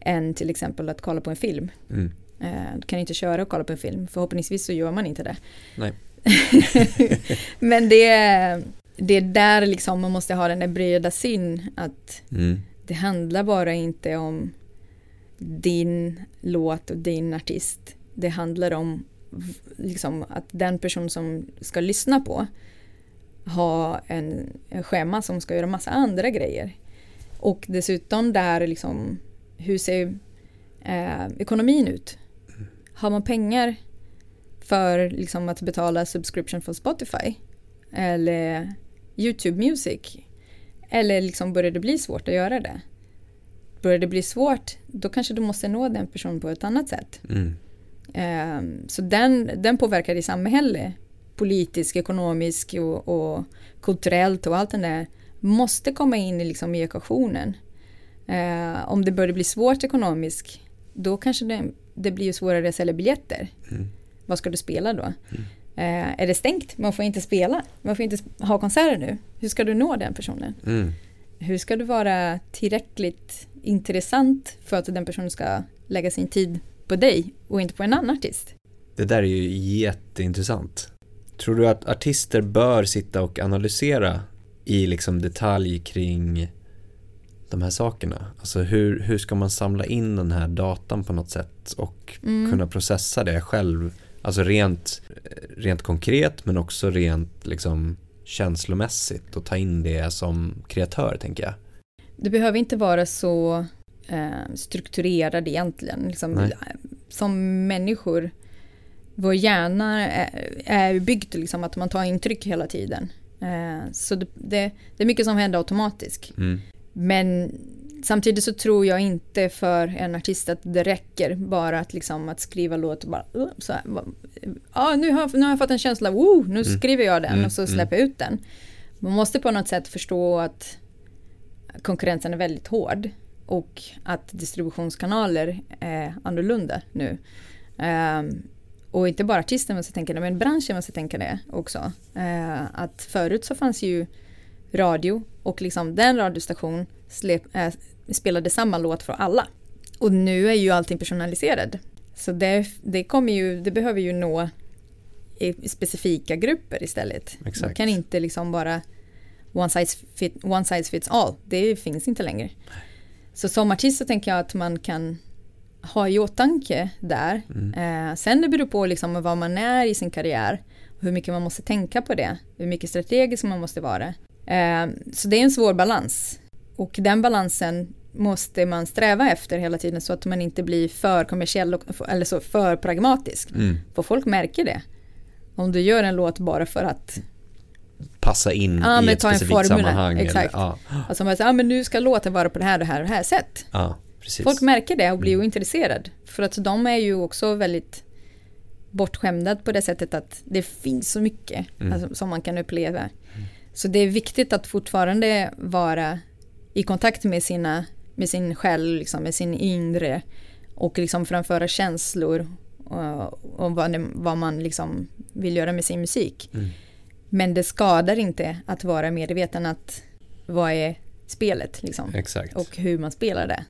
än till exempel att kolla på en film. Mm. Eh, du kan inte köra och kolla på en film, förhoppningsvis så gör man inte det. Nej. *laughs* Men det är, det är där liksom man måste ha den där breda syn att mm. det handlar bara inte om din låt och din artist. Det handlar om liksom att den person som ska lyssna på ha en, en schema som ska göra massa andra grejer. Och dessutom där liksom, hur ser eh, ekonomin ut? Har man pengar för liksom, att betala subscription för Spotify? Eller YouTube Music? Eller liksom börjar det bli svårt att göra det? Börjar det bli svårt, då kanske du måste nå den personen på ett annat sätt. Mm. Um, så den, den påverkar i samhället politisk, ekonomisk och, och, kulturellt och allt det där måste komma in i, liksom, i ekvationen. Eh, om det börjar bli svårt ekonomiskt då kanske det, det blir svårare att sälja biljetter. Mm. Vad ska du spela då? Mm. Eh, är det stängt? Man får inte spela. Man får inte ha konserter nu. Hur ska du nå den personen? Mm. Hur ska du vara tillräckligt intressant för att den personen ska lägga sin tid på dig och inte på en annan artist? Det där är ju jätteintressant. Tror du att artister bör sitta och analysera i liksom detalj kring de här sakerna? Alltså hur, hur ska man samla in den här datan på något sätt och mm. kunna processa det själv? Alltså rent, rent konkret men också rent liksom känslomässigt och ta in det som kreatör tänker jag. Det behöver inte vara så eh, strukturerad egentligen. Liksom, som människor vår hjärna är, är byggd liksom att man tar intryck hela tiden. Eh, så det, det, det, är mycket som händer automatiskt. Mm. Men samtidigt så tror jag inte för en artist att det räcker bara att, liksom, att skriva låt och bara uh, så här, ah, nu, har, nu har jag fått en känsla, oh, nu mm. skriver jag den mm. och så mm. släpper jag ut den. Man måste på något sätt förstå att konkurrensen är väldigt hård och att distributionskanaler är annorlunda nu. Um, och inte bara artisten måste tänka det, men branschen måste tänka det också. Uh, att förut så fanns ju radio och liksom den radiostation släpp, äh, spelade samma låt för alla. Och nu är ju allting personaliserad. Så det, det, kommer ju, det behöver ju nå specifika grupper istället. Exakt. Man kan inte liksom bara one size, fit, one size fits all. Det finns inte längre. Så som artist så tänker jag att man kan ha i åtanke där. Mm. Eh, sen det beror på liksom vad man är i sin karriär. Hur mycket man måste tänka på det. Hur mycket strategisk man måste vara. Eh, så det är en svår balans. Och den balansen måste man sträva efter hela tiden så att man inte blir för kommersiell och, eller så för pragmatisk. Mm. För folk märker det. Om du gör en låt bara för att passa in ja, i ett specifikt sammanhang. Exakt. Eller, ja. Alltså man säger, ja men nu ska låten vara på det här och det här och det här sätt. Ja, precis. Folk märker det och blir mm. ointresserade. För att de är ju också väldigt bortskämda på det sättet att det finns så mycket mm. alltså, som man kan uppleva. Mm. Så det är viktigt att fortfarande vara i kontakt med, sina, med sin själ, liksom, med sin inre och liksom framföra känslor och, och vad, det, vad, man liksom vill göra med sin musik. Mm. Men det skadar inte att vara medveten att vad är spelet liksom. Exakt. Och hur man spelar det.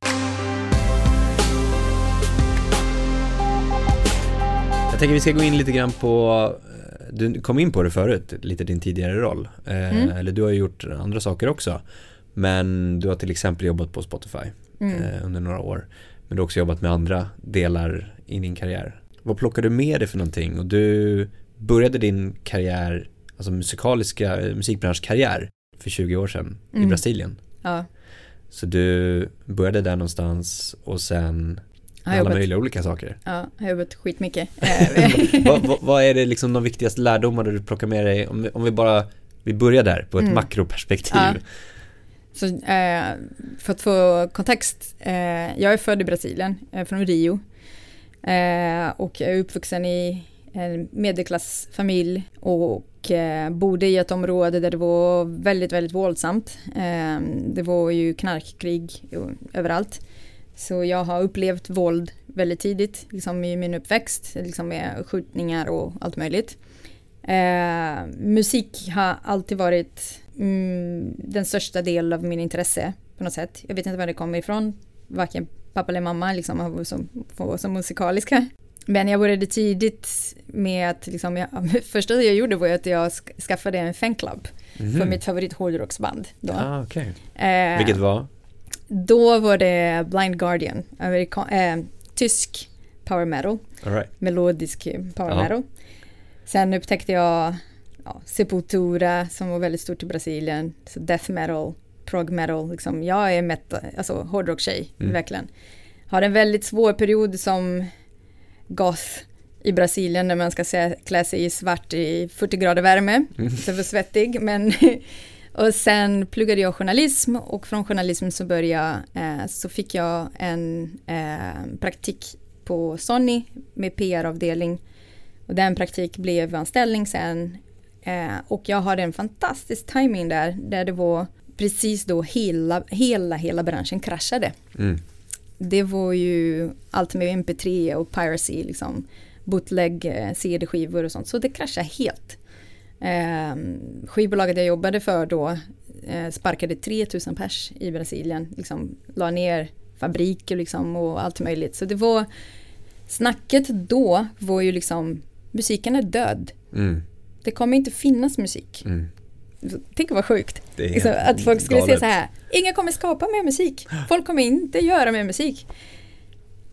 Jag tänker vi ska gå in lite grann på, eh, du kom in på det förut, lite din tidigare roll. Eh, mm. Eller du har gjort andra saker också. Men du har till exempel jobbat på Spotify mm. eh, under några år. Men du har också jobbat med andra delar i din karriär. Vad plockade du med dig för någonting? Och du började din karriär, alltså musikaliska eh, musikbranschkarriär för 20 år sedan mm. i Brasilien. Ja. Så du började där någonstans och sen alla jobbat, möjliga olika saker. Ja, jag har jobbat skitmycket. *laughs* vad, vad, vad är det liksom de viktigaste lärdomarna du plockar med dig? Om vi, om vi bara, vi börjar där på ett mm. makroperspektiv. Ja. Så, eh, för att få kontext, eh, jag är född i Brasilien, eh, från Rio. Eh, och jag är uppvuxen i en medelklassfamilj och eh, bodde i ett område där det var väldigt, väldigt våldsamt. Eh, det var ju knarkkrig överallt. Så jag har upplevt våld väldigt tidigt liksom i min uppväxt, liksom med skjutningar och allt möjligt. Eh, musik har alltid varit mm, den största delen av min intresse på något sätt. Jag vet inte var det kommer ifrån. Varken pappa eller mamma liksom var som, var som musikaliska. Men jag började tidigt med att liksom, jag, *laughs* första jag gjorde var att jag skaffade en fanclub mm. för mitt favorit hårdrocksband. Ah, okay. eh, Vilket var? Då var det Blind Guardian, amerikan, eh, tysk power metal, right. melodisk power uh metal. Sen upptäckte jag ja, Sepultura som var väldigt stort i Brasilien, så death metal, prog metal, liksom, jag är metal, alltså hårdrock-tjej, mm. verkligen. Har en väldigt svår period som goth i Brasilien när man ska se, klä sig i svart i 40 grader värme, mm. så var svettig, men *laughs* och sen pluggade jag journalism och från journalism så började eh, så fick jag en eh, praktik på Sony med PR-avdelning och den praktik blev anställning sen Eh, och jag hade en fantastisk timing där, där det var precis då hela, hela, hela branschen kraschade. Mm. Det var ju allt med mp3 och piracy, liksom bootleg, eh, CD-skivor och sånt, så det kraschade helt. Eh, skivbolaget jag jobbade för då eh, sparkade 3000 pers i Brasilien, liksom la ner fabriker liksom och allt möjligt. Så det var, snacket då var ju liksom, musiken är död. Mm det kommer inte finnas musik. Mm. Tänk vad sjukt. Liksom, att folk skulle säga så här, ingen kommer skapa mer musik. Folk kommer inte göra mer musik.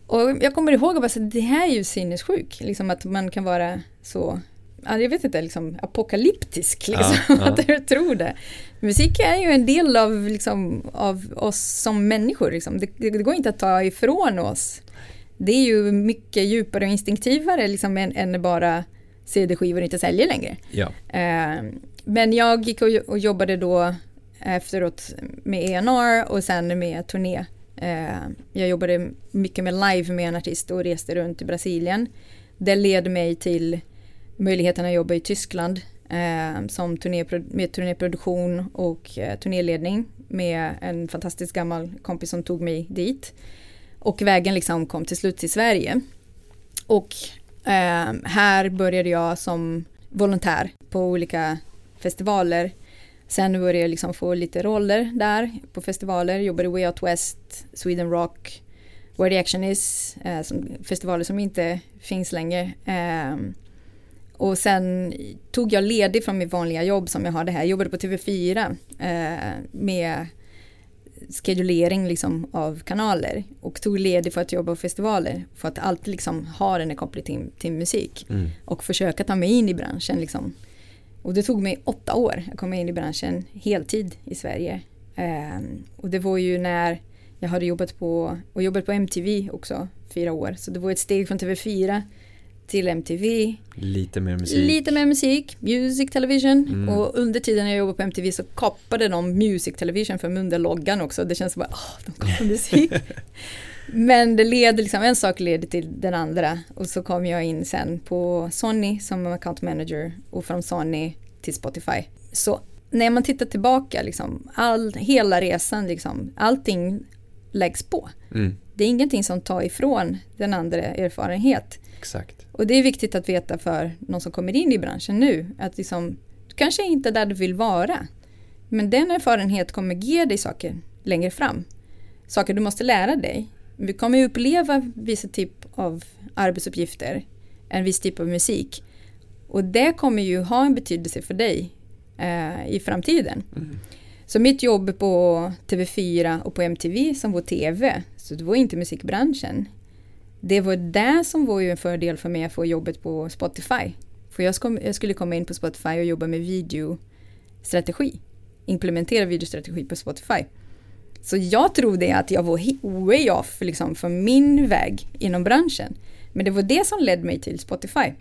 Och jag kommer ihåg att det här är ju sinnessjukt, liksom att man kan vara så, jag vet inte, liksom apokalyptisk, liksom, ja, *laughs* ja. att jag tror det. Musik är ju en del av, liksom, av oss som människor, liksom. det, det, går inte att ta ifrån oss. Det är ju mycket djupare och instinktivare liksom, än, än bara CD-skivor inte säljer längre. Ja. Eh, men jag gick och, jobbade då efteråt med ENR och sen med turné. Eh, jag jobbade mycket med live med en artist och reste runt i Brasilien. Det led mig till möjligheten att jobba i Tyskland eh, som turné, med turnéproduktion och eh, turnéledning med en fantastisk gammal kompis som tog mig dit. Och vägen liksom kom till slut till Sverige. Och här började jag som volontär på olika festivaler. Sen började jag liksom få lite roller där på festivaler. Jobbade Way Out West, Sweden Rock, Where the Action Is, eh, som, festivaler som inte finns längre. Eh, och sen tog jag ledigt från mitt vanliga jobb som jag hade här. Jag jobbade på TV4 eh, med skedulering liksom av kanaler och tog ledigt för att jobba på festivaler för att alltid liksom ha den här kopplingen till, till musik mm. och försöka ta mig in i branschen liksom. Och det tog mig åtta år att komma in i branschen heltid i Sverige. Eh, och det var ju när jag hade jobbat på, och jobbat på MTV också, fyra år. Så det var ett steg från TV4 till MTV. Lite mer musik. Lite mer musik, Music Television. Mm. Och under tiden jag jobbade på MTV så koppade de Music Television för under loggan också. Det känns som att oh, de koppar musik. *laughs* Men det leder liksom, en sak leder till den andra. Och så kom jag in sen på Sony som account manager och från Sony till Spotify. Så när man tittar tillbaka, liksom, all, hela resan, liksom, allting läggs på. Mm. Det är ingenting som tar ifrån den andra erfarenhet. Exakt. Och det är viktigt att veta för någon som kommer in i branschen nu att liksom, du kanske inte är där du vill vara. Men den erfarenhet kommer ge dig saker längre fram. Saker du måste lära dig. Vi kommer uppleva vissa typ av arbetsuppgifter, en viss typ av musik. Och det kommer ju ha en betydelse för dig eh, i framtiden. Mm. Så mitt jobb på TV4 och på MTV som var TV, så det var inte musikbranschen. Det var det som var ju en fördel för mig att få jobbet på Spotify. För jag, ska, jag skulle komma in på Spotify och jobba med videostrategi. Implementera videostrategi på Spotify. Så jag trodde att jag var way off liksom, för min väg inom branschen. Men det var det som ledde mig till Spotify.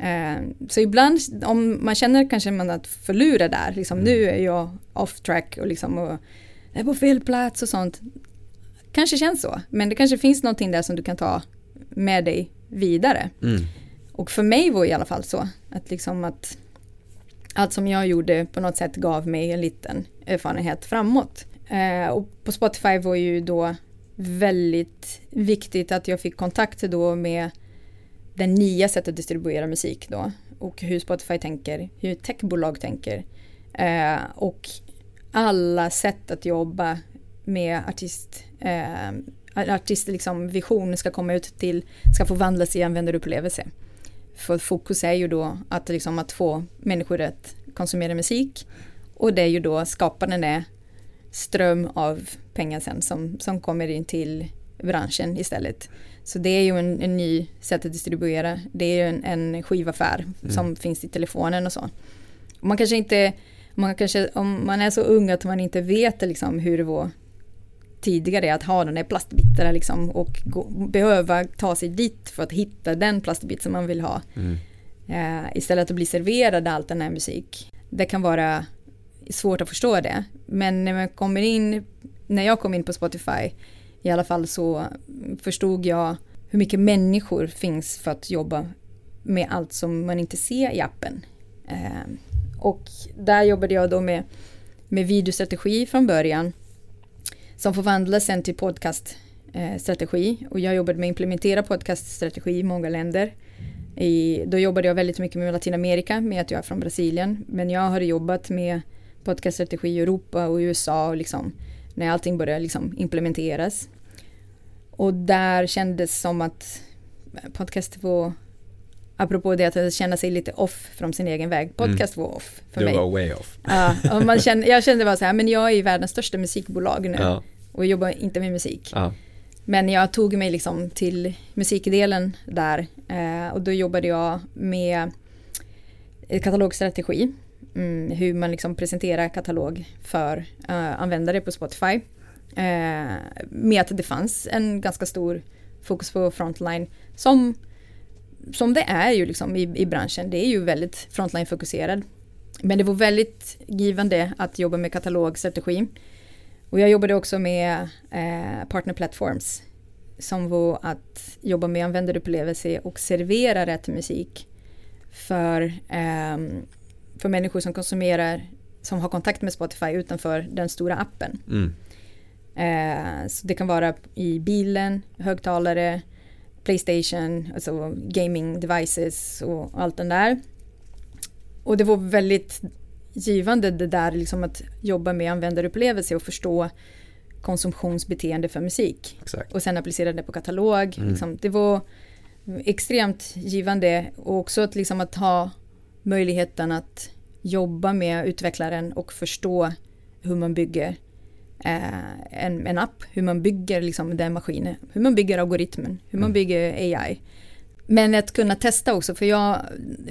Uh, så ibland om man känner kanske man att förlora där, liksom, mm. nu är jag off track och, liksom, och är på fel plats och sånt. Kanske känns så, men det kanske finns någonting där som du kan ta med dig vidare. Mm. Och för mig var det i alla fall så, att liksom att allt som jag gjorde på något sätt gav mig en liten erfarenhet framåt. Eh, och på Spotify var ju då väldigt viktigt att jag fick kontakt då med den nya sättet att distribuera musik då och hur Spotify tänker, hur techbolag tänker eh, och alla sätt att jobba med artist, eh, artist liksom vision ska komma ut till, ska förvandlas i användarupplevelse. För fokus är ju då att, liksom, att få människor att konsumera musik och det är ju då skaparen är ström av pengar sen som, som kommer in till branschen istället. Så det är ju en, en ny sätt att distribuera. Det är ju en, en skivaffär mm. som finns i telefonen och så. man kanske inte, man kanske, om man är så ung att man inte vet liksom hur det var tidigare att ha den där plastbitarna liksom och gå, behöva ta sig dit för att hitta den plastbit som man vill ha. Mm. Uh, istället att bli serverad all den här musik. Det kan vara svårt att förstå det. Men när man kommer in, när jag kom in på Spotify i alla fall så förstod jag hur mycket människor finns för att jobba med allt som man inte ser i appen. Eh, och där jobbade jag då med, med videostrategi från början som förvandlades sen till podcaststrategi eh, och jag jobbade med att implementera podcaststrategi i många länder. I, då jobbade jag väldigt mycket med Latinamerika med att jag är från Brasilien men jag har jobbat med podcaststrategi i Europa och USA och liksom när allting började liksom implementeras. Och där kändes som att podcast var, apropå det att känna sig lite off från sin egen väg, mm. podcast mm. var off för du mig. Du var way off. Ja, och man kände, jag kände bara så här, men jag är världens största musikbolag nu ja. och jobbar inte med musik. Ja. Men jag tog mig liksom till musikdelen där eh, och då jobbade jag med katalogstrategi. Mm, hur man liksom presenterar katalog för uh, användare på Spotify. Uh, med att det fanns en ganska stor fokus på frontline som, som det är ju liksom i, i branschen. Det är ju väldigt frontline fokuserad. Men det var väldigt givande att jobba med katalogstrategi. Och jag jobbade också med eh, partner platforms som var att jobba med användarupplevelse och servera rätt musik för, eh, för människor som konsumerar, som har kontakt med Spotify utanför den stora appen. Mm. Eh, så det kan vara i bilen, högtalare, Playstation, alltså gaming devices och allt den där. Och det var väldigt givande det där liksom att jobba med användarupplevelse och förstå konsumtionsbeteende för musik. Exakt. Och sen applicera det på katalog. Mm. Liksom, det var extremt givande och också att, liksom, att ha möjligheten att jobba med utvecklaren och förstå hur man bygger eh, en, en app, hur man bygger liksom, den maskinen, hur man bygger algoritmen, hur man Mm. bygger AI. Men att kunna testa också, för jag,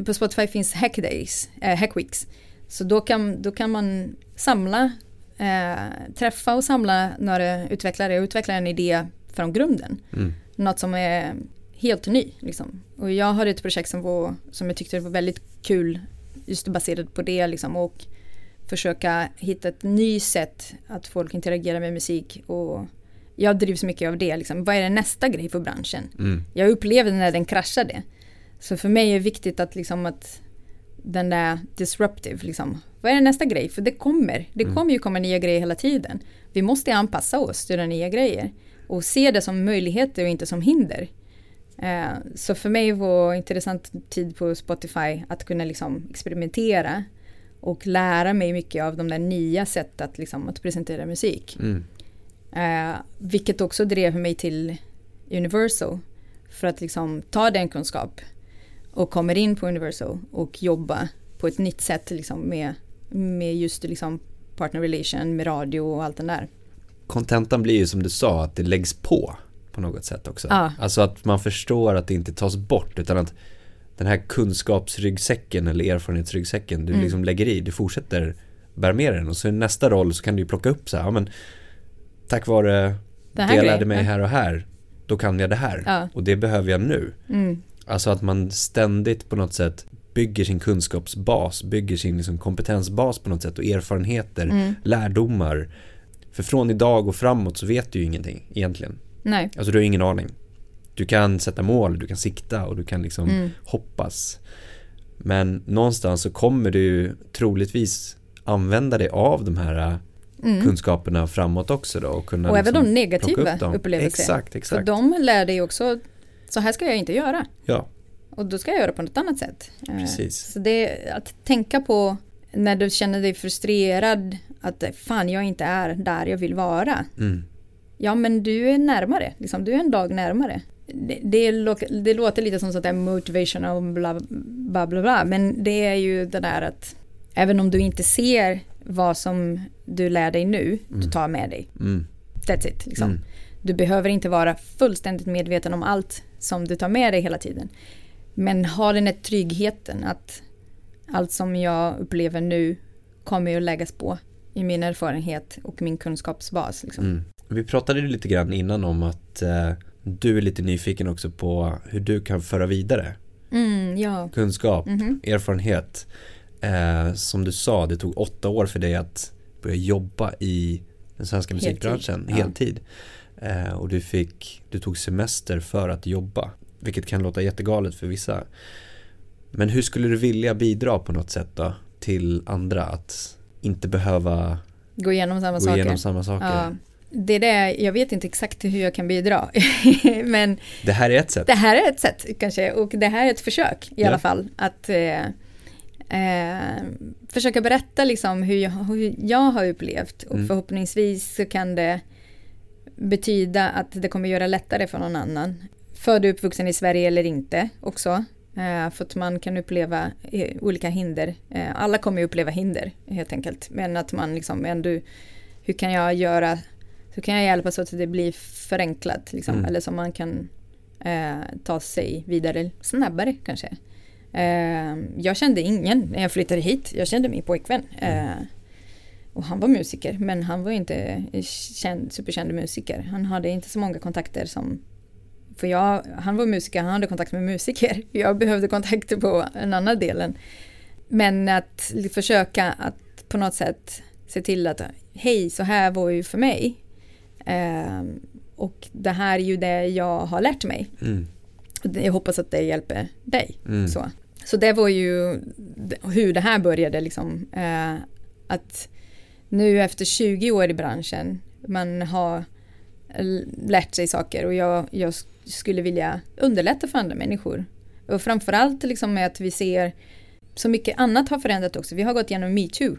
på Spotify finns hackdays, eh, hackweeks. Så då kan, då kan man samla, eh, träffa och samla några utvecklare och utveckla en idé från grunden. Mm. Något som är helt ny. Liksom. Och jag hade ett projekt som, var, som jag tyckte var väldigt kul, just baserat på det liksom, och försöka hitta ett nytt sätt att folk interagerar med musik. Och jag drivs mycket av det. Liksom. Vad är nästa grej för branschen? Mm. Jag upplevde när den kraschade. Så för mig är det viktigt att, liksom, att den är disruptive. Liksom. Vad är nästa grej? För det kommer. Det Mm. kommer ju komma nya grejer hela tiden. Vi måste anpassa oss till de nya grejer. Och se det som möjligheter och inte som hinder. Eh, så för mig var intressant tid på Spotify att kunna liksom experimentera och lära mig mycket av de där nya sätt att, liksom, att presentera musik. Mm. Eh, vilket också drev mig till Universal. För att liksom ta den kunskap och kommer in på Universal och jobba på ett nytt sätt liksom med, med just liksom partner relation, med radio och allt den där. Kontentan blir ju som du sa, att det läggs på på något sätt också. Ja. Alltså att man förstår att det inte tas bort utan att den här kunskapsryggsäcken eller erfarenhetsryggsäcken du Mm. liksom lägger i, du fortsätter bära med den och så i nästa roll så kan du ju plocka upp så här, ja men tack vare Det det jag lärde mig här och här, då kan jag det här Ja. och det behöver jag nu. Mm. Alltså att man ständigt på något sätt bygger sin kunskapsbas, bygger sin liksom kompetensbas på något sätt och erfarenheter, Mm. lärdomar. För från idag och framåt så vet du ju ingenting egentligen. Nej. Alltså du har ingen aning. Du kan sätta mål, du kan sikta och du kan liksom Mm. hoppas. Men någonstans så kommer du troligtvis använda dig av de här Mm. kunskaperna framåt också då och kunna Och även liksom de negativa upp dem. upplevelser. Exakt, För exakt. de lär dig också, så här ska jag inte göra. Ja, Och då ska jag göra på något annat sätt. Eh, Precis. Så det att tänka på när du känner dig frustrerad att fan jag inte är där jag vill vara. mm. Ja men du är närmare, liksom, du är en dag närmare. Det, det, det låter lite som sånt där motivational bla, bla bla bla men det är ju det där att även om du inte ser vad som du lär dig nu, du Mm. tar med dig. Mm. That's it. Liksom. Mm. Du behöver inte vara fullständigt medveten om allt som du tar med dig hela tiden. Men ha den här tryggheten att allt som jag upplever nu kommer att läggas på i min erfarenhet och min kunskapsbas. Liksom. Mm. Vi pratade lite grann innan om att eh, du är lite nyfiken också på hur du kan föra vidare Mm, ja. kunskap, Mhm. erfarenhet. Eh, som du sa, det tog åtta år för dig att börja jobba i den svenska Heltid, musikbranschen, ja. heltid. Eh, och du fick, du tog semester för att jobba, vilket kan låta jättegalet för vissa. Men hur skulle du vilja bidra på något sätt då till andra att inte behöva Gå igenom samma gå saker. igenom samma saker? Ja. Det där, jag vet inte exakt hur jag kan bidra. *laughs* Men Det här är ett sätt. det här är ett sätt kanske och det här är ett försök i Ja. alla fall att eh, eh, försöka berätta liksom hur jag, hur jag har upplevt och Mm. förhoppningsvis så kan det betyda att det kommer göra lättare för någon annan. Född och uppvuxen i Sverige eller inte också. Eh, för att man kan uppleva eh, olika hinder. Eh, alla kommer uppleva hinder helt enkelt. Men att man liksom ändå, hur kan jag göra, hur kan jag hjälpa så att det blir förenklat liksom. Mm. Eller så man kan eh, ta sig vidare snabbare kanske. Eh, jag kände ingen när jag flyttade hit. Jag kände min pojkvän. Mm. Eh, och han var musiker men han var inte känd, superkänd musiker. Han hade inte så många kontakter som för jag, han var musiker, han hade kontakt med musiker. *laughs* Jag behövde kontakter på en annan delen. men att försöka att på något sätt se till att hej, så här var ju för mig. Eh, och det här är ju det jag har lärt mig. Mm. Jag hoppas att det hjälper dig. Mm. Så. så det var ju hur det här började liksom. Eh, att nu efter 20 år i branschen, man har lärt sig saker och jag, jag skulle vilja underlätta för andra människor. Och framförallt liksom med att vi ser så mycket annat har förändrat också. Vi har gått igenom metoo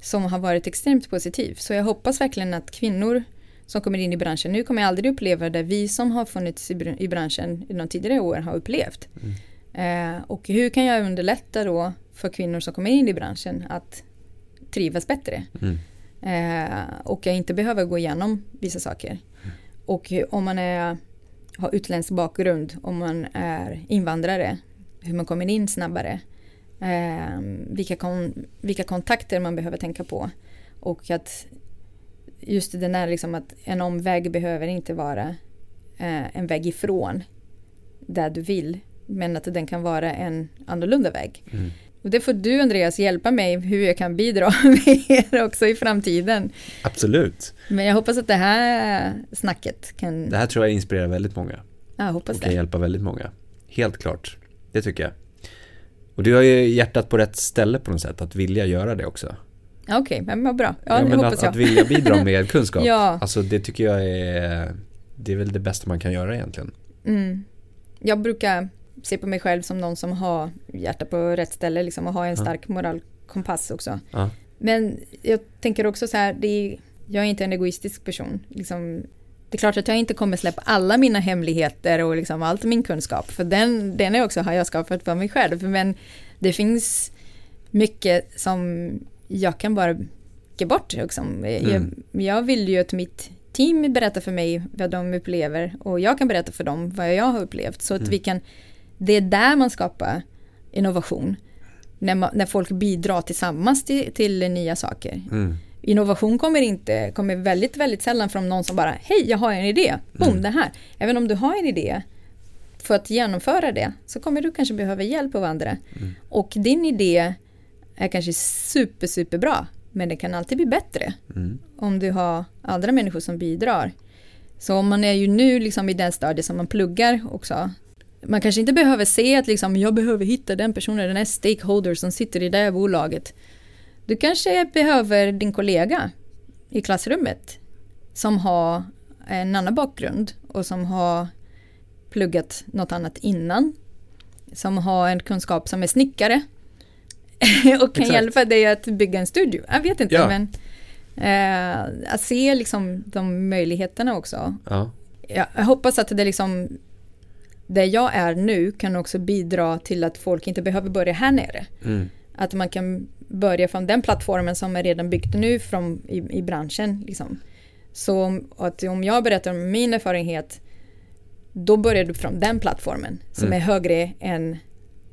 som har varit extremt positiv. Så jag hoppas verkligen att kvinnor som kommer in i branschen, nu kommer jag aldrig uppleva det vi som har funnits i, branschen i de tidigare år har upplevt. Mm. Eh, och hur kan jag underlätta då för kvinnor som kommer in i branschen att trivas bättre? Mm. Eh, och jag inte behöver gå igenom vissa saker. Mm. Och om man är, har utländsk bakgrund, om man är invandrare, hur man kommer in snabbare. Eh, vilka, kon, vilka kontakter man behöver tänka på. Och att just den där liksom att en omväg behöver inte vara eh, en väg ifrån där du vill. Men att den kan vara en annorlunda väg. Mm. Och det får du Andreas hjälpa mig hur jag kan bidra *laughs* mer också i framtiden. Absolut. Men jag hoppas att det här snacket kan... Det här tror jag inspirerar väldigt många. Ja, jag hoppas och det. kan hjälpa väldigt många. Helt klart. Det tycker jag. Och du har ju hjärtat på rätt ställe på något sätt, att vilja göra det också. Okej, okay, men vad bra. Ja, ja, men att, hoppas jag. att vilja *laughs* bidra med kunskap. ja. Alltså det tycker jag är, det är väl det bästa man kan göra egentligen. Mm. Jag brukar se på mig själv som någon som har hjärta på rätt ställe liksom, och har en stark ja. moralkompass också. Ja. Men jag tänker också så här, det är, jag är inte en egoistisk person. Liksom, det är klart att jag inte kommer släppa alla mina hemligheter och liksom allt min kunskap, för den, den är också har jag skapat för mig själv. Men det finns mycket som jag kan bara ge bort. Liksom. Mm. Jag, jag vill ju att mitt team berättar för mig vad de upplever och jag kan berätta för dem vad jag har upplevt. Så att mm. vi kan, det är där man skapar innovation. När, man, när folk bidrar tillsammans till, till nya saker. Mm. Innovation kommer inte, kommer väldigt, väldigt sällan från någon som bara, hej, jag har en idé, boom, mm. det här. Även om du har en idé, för att genomföra det, så kommer du kanske behöva hjälp av andra. Mm. Och din idé är kanske super, super bra, men det kan alltid bli bättre. Mm. Om du har andra människor som bidrar. Så om man är ju nu liksom i den stadiet som man pluggar också. Man kanske inte behöver se att liksom, jag behöver hitta den personen, den här stakeholder som sitter i det här bolaget. Du kanske behöver din kollega i klassrummet som har en annan bakgrund och som har pluggat något annat innan. Som har en kunskap som är snickare. *laughs* och kan Exakt. hjälpa dig att bygga en studio. Jag vet inte, ja. men eh, att se liksom de möjligheterna också. Ja. Jag, jag hoppas att det liksom där jag är nu kan också bidra till att folk inte behöver börja här nere. Mm. Att man kan börja från den plattformen som är redan byggt nu från, i, i branschen. Liksom. Så att om jag berättar om min erfarenhet då börjar du från den plattformen som mm. är högre än,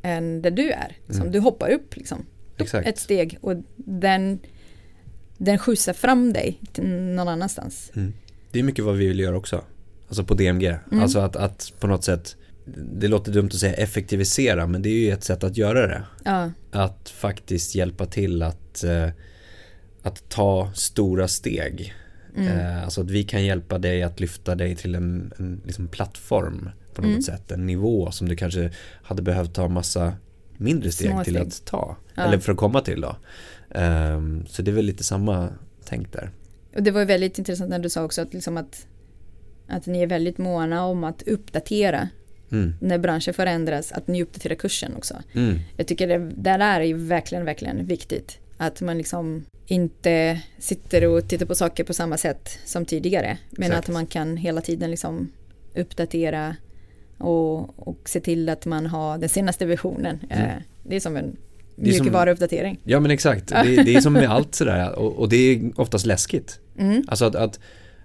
än där du är. Som mm. du hoppar upp liksom. Exakt. Ett steg och den, den skjutsar fram dig till någon annanstans. Mm. Det är mycket vad vi vill göra också. Alltså på DMG. Mm. Alltså att, att på något sätt det låter dumt att säga effektivisera men det är ju ett sätt att göra det. Ja. Att faktiskt hjälpa till att, eh, att ta stora steg. Mm. Eh, alltså att vi kan hjälpa dig att lyfta dig till en, en liksom plattform på något Mm. sätt. En nivå som du kanske hade behövt ta massa mindre steg Små till steg. att ta. Ja. Eller för att komma till då. Ehm, så det är väl lite samma tänk där. Och det var ju väldigt intressant när du sa också att, liksom att, att ni är väldigt måna om att uppdatera Mm. när branschen förändras, att ni uppdaterar kursen också. Mm. Jag tycker det där är ju verkligen, verkligen viktigt. Att man liksom inte sitter och tittar på saker på samma sätt som tidigare. Men Exakt. att man kan hela tiden liksom uppdatera och, och se till att man har den senaste versionen. Mm. Eh, Det är som en mjukvaruuppdatering. Ja men exakt, det, det är som med allt sådär och, och det är oftast läskigt. Mm. Alltså att, att,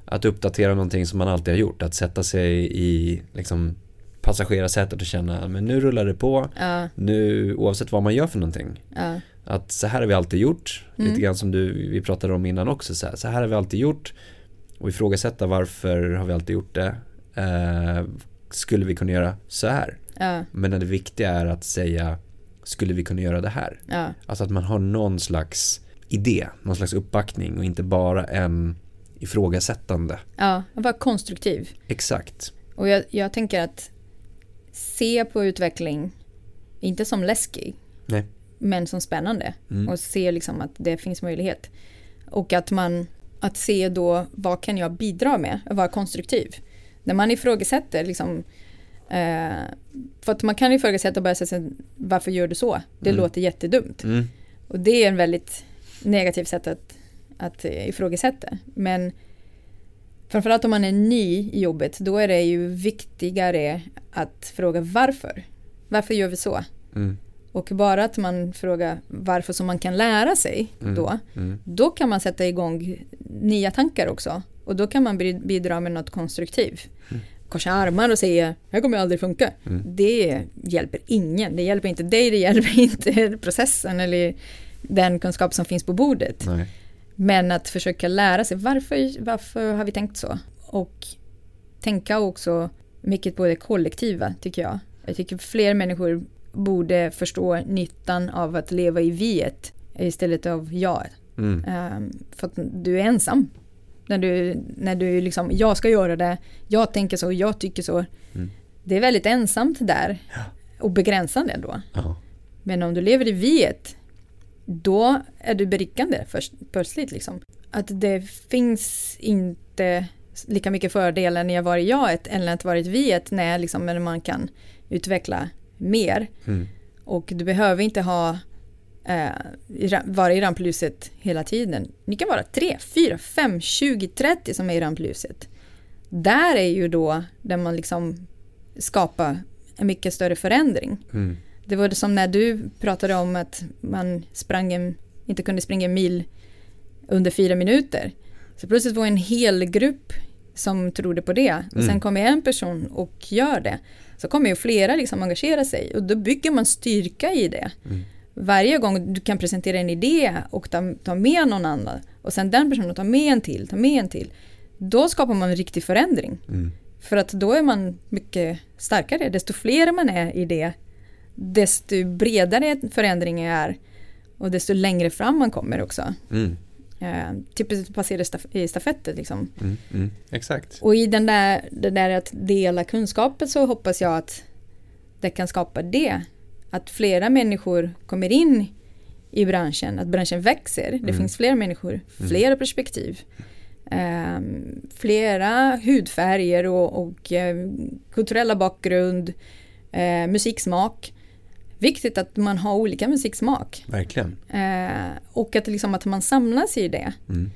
att uppdatera någonting som man alltid har gjort, att sätta sig i liksom passagerarsätet och känna men nu rullar det på, Ja, nu oavsett vad man gör för någonting. ja, Att så här har vi alltid gjort, Mm. lite grann som du, vi pratade om innan också, så här, så här har vi alltid gjort och ifrågasätta varför har vi alltid gjort det. Eh, skulle vi kunna göra så här? ja, Men det viktiga är att säga skulle vi kunna göra det här? Ja, Alltså att man har någon slags idé, någon slags uppbackning och inte bara en ifrågasättande. ja vara konstruktiv. Exakt. Och jag, jag tänker att se på utveckling, inte som läskig, Nej. men som spännande. Mm. Och se liksom att det finns möjlighet. Och att man, att se då vad kan jag bidra med, att vara konstruktiv. När man ifrågasätter liksom, eh, för att man kan ifrågasätta och börja säga varför gör du så? Det Mm. låter jättedumt. Mm. Och det är en väldigt negativt sätt att, att ifrågasätta. Men framförallt om man är ny i jobbet, då är det ju viktigare att fråga varför. Varför gör vi så? Mm. Och bara att man frågar varför som man kan lära sig Mm. då, Mm. då kan man sätta igång nya tankar också. Och då kan man bi- bidra med något konstruktivt. Korsa armar och säga, här kommer aldrig funka. Mm. Det hjälper ingen. Det hjälper inte dig, det hjälper *laughs* inte processen eller den kunskap som finns på bordet. Nej. Men att försöka lära sig varför, varför har vi tänkt så? Och tänka också mycket på det kollektiva tycker jag. Jag tycker fler människor borde förstå nyttan av att leva i viet istället av jag. Mm. Ehm, för att du är ensam. När du, när du liksom, jag ska göra det, jag tänker så, jag tycker så. Mm. Det är väldigt ensamt där och begränsande då. Ja. Men om du lever i viet, då är du berikande först, plötsligt. Liksom. Att det finns inte lika mycket fördelar när jag var i jaet än att vara i viet när, liksom, när man kan utveckla mer. Mm. Och du behöver inte ha eh, vara i rampljuset hela tiden. Ni kan vara 3, 4, 5, 20, 30 som är i rampljuset. Där är ju då där man liksom skapar en mycket större förändring. Mm. Det var det som när du pratade om att man sprang en, inte kunde springa en mil under fyra minuter. Så plötsligt var en hel grupp som trodde på det. Och Mm. sen kommer en person och gör det. Så kommer ju flera liksom engagera sig och då bygger man styrka i det. Mm. Varje gång du kan presentera en idé och ta, ta med någon annan och sen den personen tar med en till, tar med en till. Då skapar man en riktig förändring. Mm. För att då är man mycket starkare. Desto fler man är i det, desto bredare förändringen är och desto längre fram man kommer också. Mm. Eh, typiskt passera staf- i stafetter liksom. Mm. Mm. Exakt. Och i den där, det där att dela kunskapen så hoppas jag att det kan skapa det. Att flera människor kommer in i branschen, att branschen växer. Det Mm. finns fler människor, flera perspektiv. Eh, flera hudfärger och, och eh, kulturella bakgrund, eh, musiksmak. Viktigt att man har olika musiksmak. Verkligen. Eh, och att, liksom, att man samlas i det. Mm.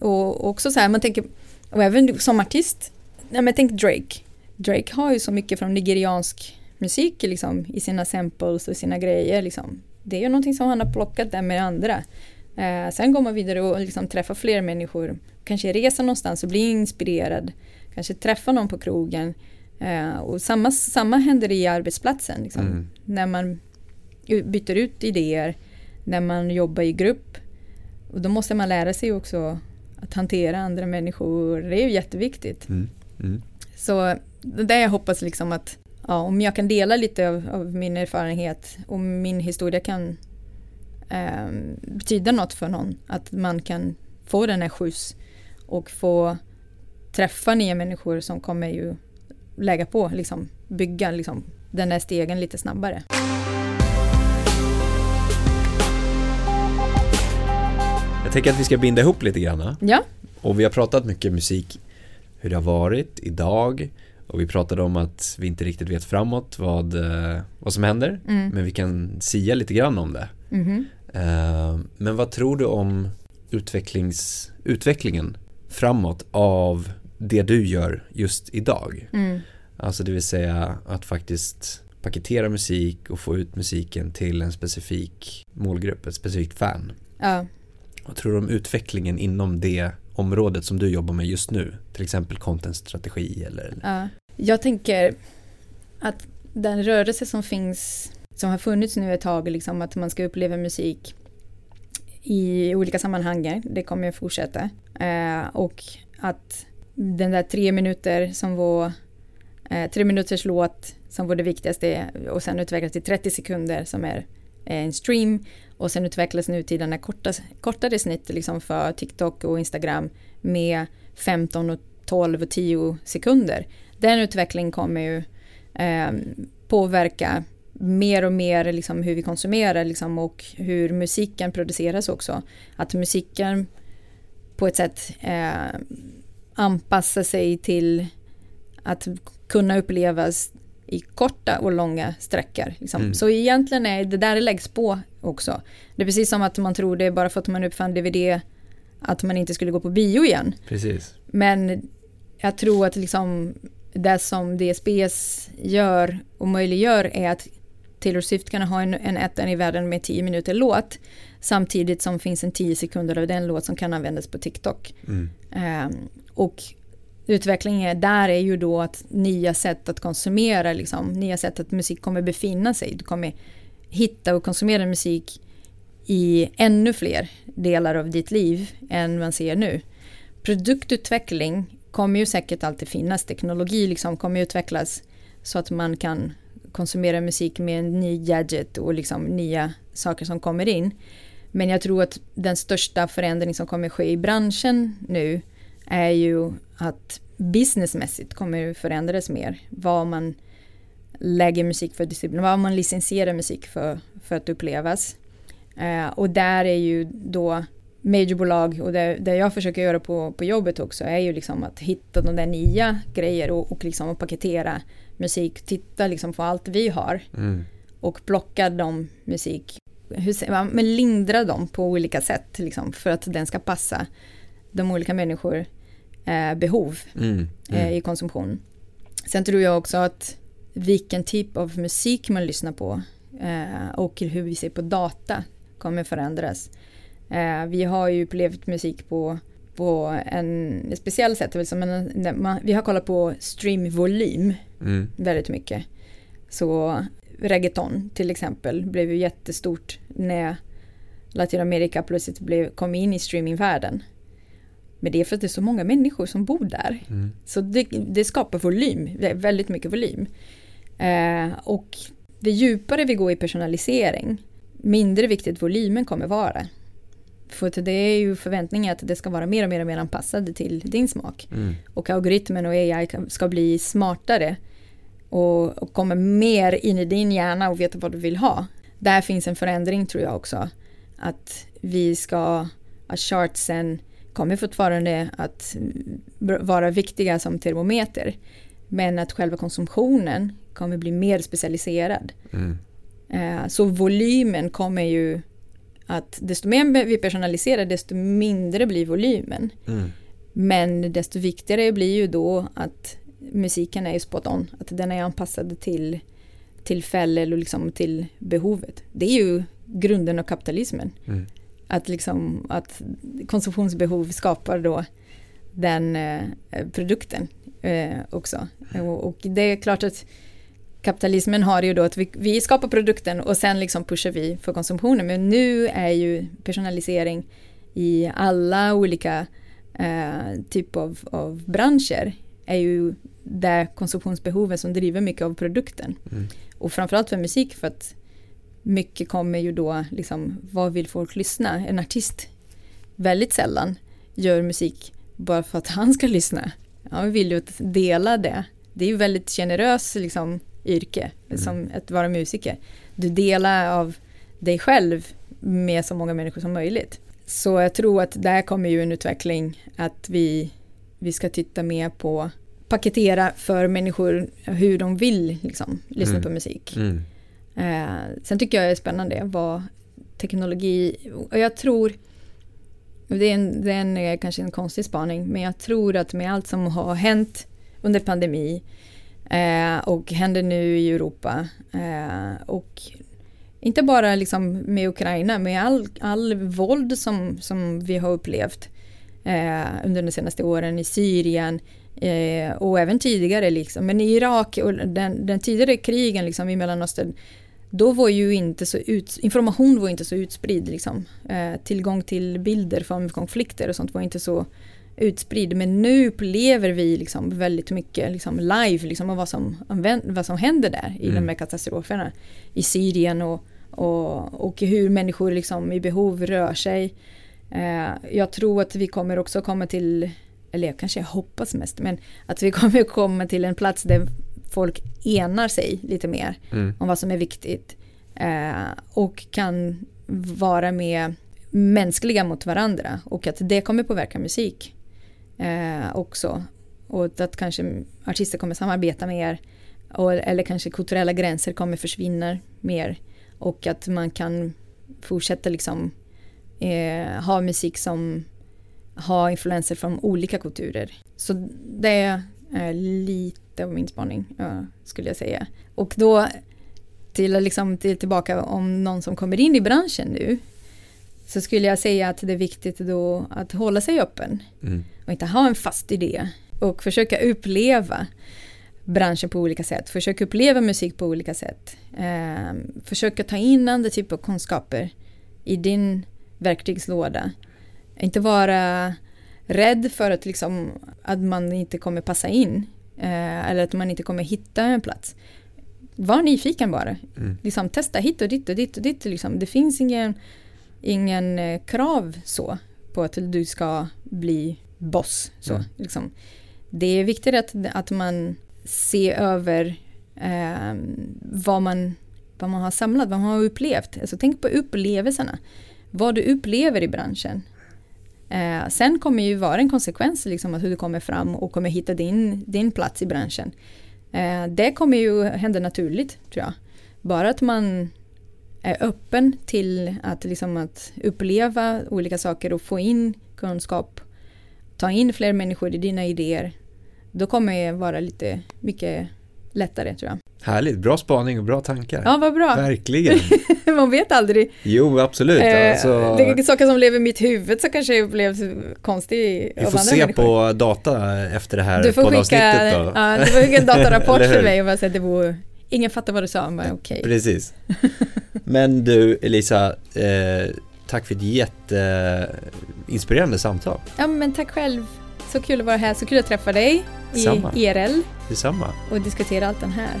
Och också så här, man tänker, och även som artist, nej men tänk Drake. Drake har ju så mycket från nigeriansk musik liksom, i sina samples och sina grejer. Liksom. Det är ju någonting som han har plockat där med andra. Eh, sen går man vidare och liksom träffar fler människor. Kanske resa någonstans och bli inspirerad. Kanske träffa någon på krogen. Eh, och samma, samma händer i arbetsplatsen. Liksom. Mm. När man byter ut idéer. När man jobbar i grupp. Och då måste man lära sig också att hantera andra människor. Det är ju jätteviktigt. Mm. Mm. Så det jag hoppas liksom att ja, om jag kan dela lite av, av min erfarenhet och min historia kan eh, betyda något för någon. Att man kan få den här skjuts och få träffa nya människor som kommer ju lägga på, liksom, bygga liksom, den där stegen lite snabbare. Jag tänker att vi ska binda ihop lite grann. Ja, Och vi har pratat mycket musik, hur det har varit idag. Och vi pratade om att vi inte riktigt vet framåt vad, eh, vad som händer. Mm. Men vi kan sia lite grann om det. mhm. Eh, Men vad tror du om utvecklings, utvecklingen framåt av det du gör just idag? mm. Alltså det vill säga att faktiskt paketera musik och få ut musiken till en specifik målgrupp, ett specifikt fan. ja. Vad tror du om utvecklingen inom det området som du jobbar med just nu? Till exempel contentstrategi eller? Ja. Jag tänker att den rörelse som finns, som har funnits nu ett tag, liksom att man ska uppleva musik i olika sammanhang, det kommer att fortsätta. Eh, och att den där tre minuter som var eh, tre minuters låt som var det viktigaste och sen utvecklas till 30 sekunder som är eh, en stream och sen utvecklas nu till den här korta, kortare snitt liksom för TikTok och Instagram med 15 och 12 och 10 sekunder. Den utvecklingen kommer ju eh, påverka mer och mer liksom hur vi konsumerar liksom och hur musiken produceras också. Att musiken på ett sätt eh, anpassar sig till att kunna upplevas i korta och långa sträckor. Liksom. Mm. Så egentligen är det där det läggs på också. Det är precis som att man tror det bara för att man uppfann DVD att man inte skulle gå på bio igen. Precis. Men jag tror att liksom det som DSBS gör och möjliggör är att Taylor Swift kan ha en, en ettan i världen med 10 minuter låt samtidigt som finns en 10 sekunder av den låt som kan användas på TikTok. Mm. Um, och utvecklingen där är ju då att nya sätt att konsumera, liksom, nya sätt att musik kommer befinna sig. Du kommer hitta och konsumera musik i ännu fler delar av ditt liv än man ser nu. Produktutveckling kommer ju säkert alltid finnas. Teknologi liksom kommer utvecklas så att man kan konsumera musik med en ny gadget och liksom nya saker som kommer in. Men jag tror att den största förändring som kommer ske i branschen nu är ju att businessmässigt kommer förändras mer. Vad man lägger musik för disciplin, vad man licensierar musik för, för att upplevas. Uh, och där är ju då majorbolag och det, det jag försöker göra på, på jobbet också är ju liksom att hitta de där nya grejer och, och liksom paketera musik, titta liksom på allt vi har mm. och plocka dem musik, hur säger man, men lindra dem på olika sätt liksom, för att den ska passa de olika människor eh, behov mm. Mm. Eh, i konsumtion. Sen tror jag också att vilken typ av musik man lyssnar på eh, och hur vi ser på data kommer förändras. Eh, vi har ju upplevt musik på, på en speciell sätt. Som en, man, vi har kollat på streamvolym mm. väldigt mycket. Så reggaeton till exempel blev ju jättestort när Latinamerika plötsligt blev, kom in i streamingvärlden. Men det är för att det är så många människor som bor där. Mm. Så det, det, skapar volym, väldigt mycket volym. Eh, och det djupare vi går i personalisering, mindre viktigt volymen kommer vara. För det är ju förväntningen att det ska vara mer och mer och mer anpassade till din smak. Mm. Och algoritmen och AI ska bli smartare och, och kommer mer in i din hjärna och veta vad du vill ha. Där finns en förändring tror jag också. Att vi ska, att chartsen kommer fortfarande att vara viktiga som termometer. Men att själva konsumtionen kommer bli mer specialiserad. Mm. Eh, så volymen kommer ju att desto mer vi personaliserar desto mindre blir volymen. Mm. Men desto viktigare blir ju då att musiken är spot on, att den är anpassad till tillfälle och liksom till behovet. Det är ju grunden av kapitalismen. Mm. Att, liksom, att konsumtionsbehov skapar då den eh, produkten eh, också. Och, och, det är klart att kapitalismen har ju då att vi, vi skapar produkten och sen liksom pushar vi för konsumtionen. Men nu är ju personalisering i alla olika eh, typer av, av branscher är ju det konsumtionsbehovet som driver mycket av produkten. Mm. Och framförallt för musik för att mycket kommer ju då liksom, vad vill folk lyssna? En artist väldigt sällan gör musik bara för att han ska lyssna. Han vill ju dela det. Det är ju väldigt generöst liksom, yrke mm. som att vara musiker. Du delar av dig själv med så många människor som möjligt. Så jag tror att där kommer ju en utveckling att vi, vi ska titta mer på paketera för människor hur de vill liksom, lyssna mm. på musik. Mm. Eh, sen tycker jag det är spännande vad teknologi, och jag tror, det är, en, det är en, kanske en konstig spaning, men jag tror att med allt som har hänt under pandemi eh, och händer nu i Europa eh, och inte bara liksom med Ukraina, med all, all våld som, som vi har upplevt eh, under de senaste åren i Syrien, Eh, och även tidigare liksom. Men i Irak och den, den tidigare krigen liksom i Mellanöstern då var ju inte så ut, information var inte så utspridd liksom. Eh, tillgång till bilder från konflikter och sånt var inte så utspridd. Men nu upplever vi liksom väldigt mycket liksom live liksom, av vad som, vad som händer där i mm. de här katastroferna. I Syrien och, och, och hur människor liksom i behov rör sig. Eh, jag tror att vi kommer också komma till, eller jag kanske hoppas mest, men att vi *laughs* kommer komma till en plats där folk enar sig lite mer mm. om vad som är viktigt. Eh, och kan vara mer mänskliga mot varandra och att det kommer påverka musik eh, också. Och att kanske artister kommer samarbeta mer och, eller kanske kulturella gränser kommer försvinna mer och att man kan fortsätta liksom eh, ha musik som har influenser från olika kulturer. Så det är lite av min spaning skulle jag säga. Och då till, liksom, till tillbaka om någon som kommer in i branschen nu så skulle jag säga att det är viktigt då att hålla sig öppen mm. och inte ha en fast idé och försöka uppleva branschen på olika sätt, försöka uppleva musik på olika sätt. Eh, försöka ta in andra typer av kunskaper i din verktygslåda. Inte vara rädd för att, liksom, att man inte kommer passa in eh, eller att man inte kommer hitta en plats. Var nyfiken bara. Mm. Liksom, testa hit och dit och dit och dit. Liksom. Det finns ingen ingen eh, krav så på att du ska bli boss. Så, mm. liksom. Det är viktigt att, att man ser över eh, vad, man, vad man har samlat, vad man har upplevt. Alltså, tänk på upplevelserna. Vad du upplever i branschen. Eh, sen kommer ju vara en konsekvens liksom, att hur du kommer fram och kommer hitta din, din plats i branschen. Eh, det kommer ju hända naturligt tror jag. Bara att man är öppen till att, liksom att uppleva olika saker och få in kunskap, ta in fler människor i dina idéer, då kommer det vara lite mycket lättare tror jag. Härligt, bra spaning och bra tankar. Ja, vad bra. Verkligen. *laughs* Man vet aldrig. Jo, absolut. Eh, alltså... Det är saker som lever i mitt huvud som kanske upplevs konstigt Vi får se människor. på data efter det här du får poddavsnittet skicka, då. Ja, du får skicka en datarapport för *laughs* mig och bara säga att det vore Ingen fattar vad du sa, men okej. Okay. Precis. *laughs* Men du Elisa, eh, tack för ett jätteinspirerande samtal. Ja, men tack själv. Så kul att vara här, så kul att träffa dig i IRL. Detsamma. Och diskutera allt den här.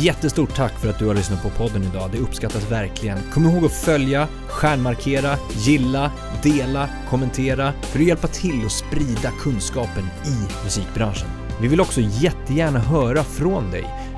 Jättestort tack för att du har lyssnat på podden idag. Det uppskattas verkligen. Kom ihåg att följa, stjärnmarkera, gilla, dela, kommentera för att hjälpa till att sprida kunskapen i musikbranschen. Vi vill också jättegärna höra från dig.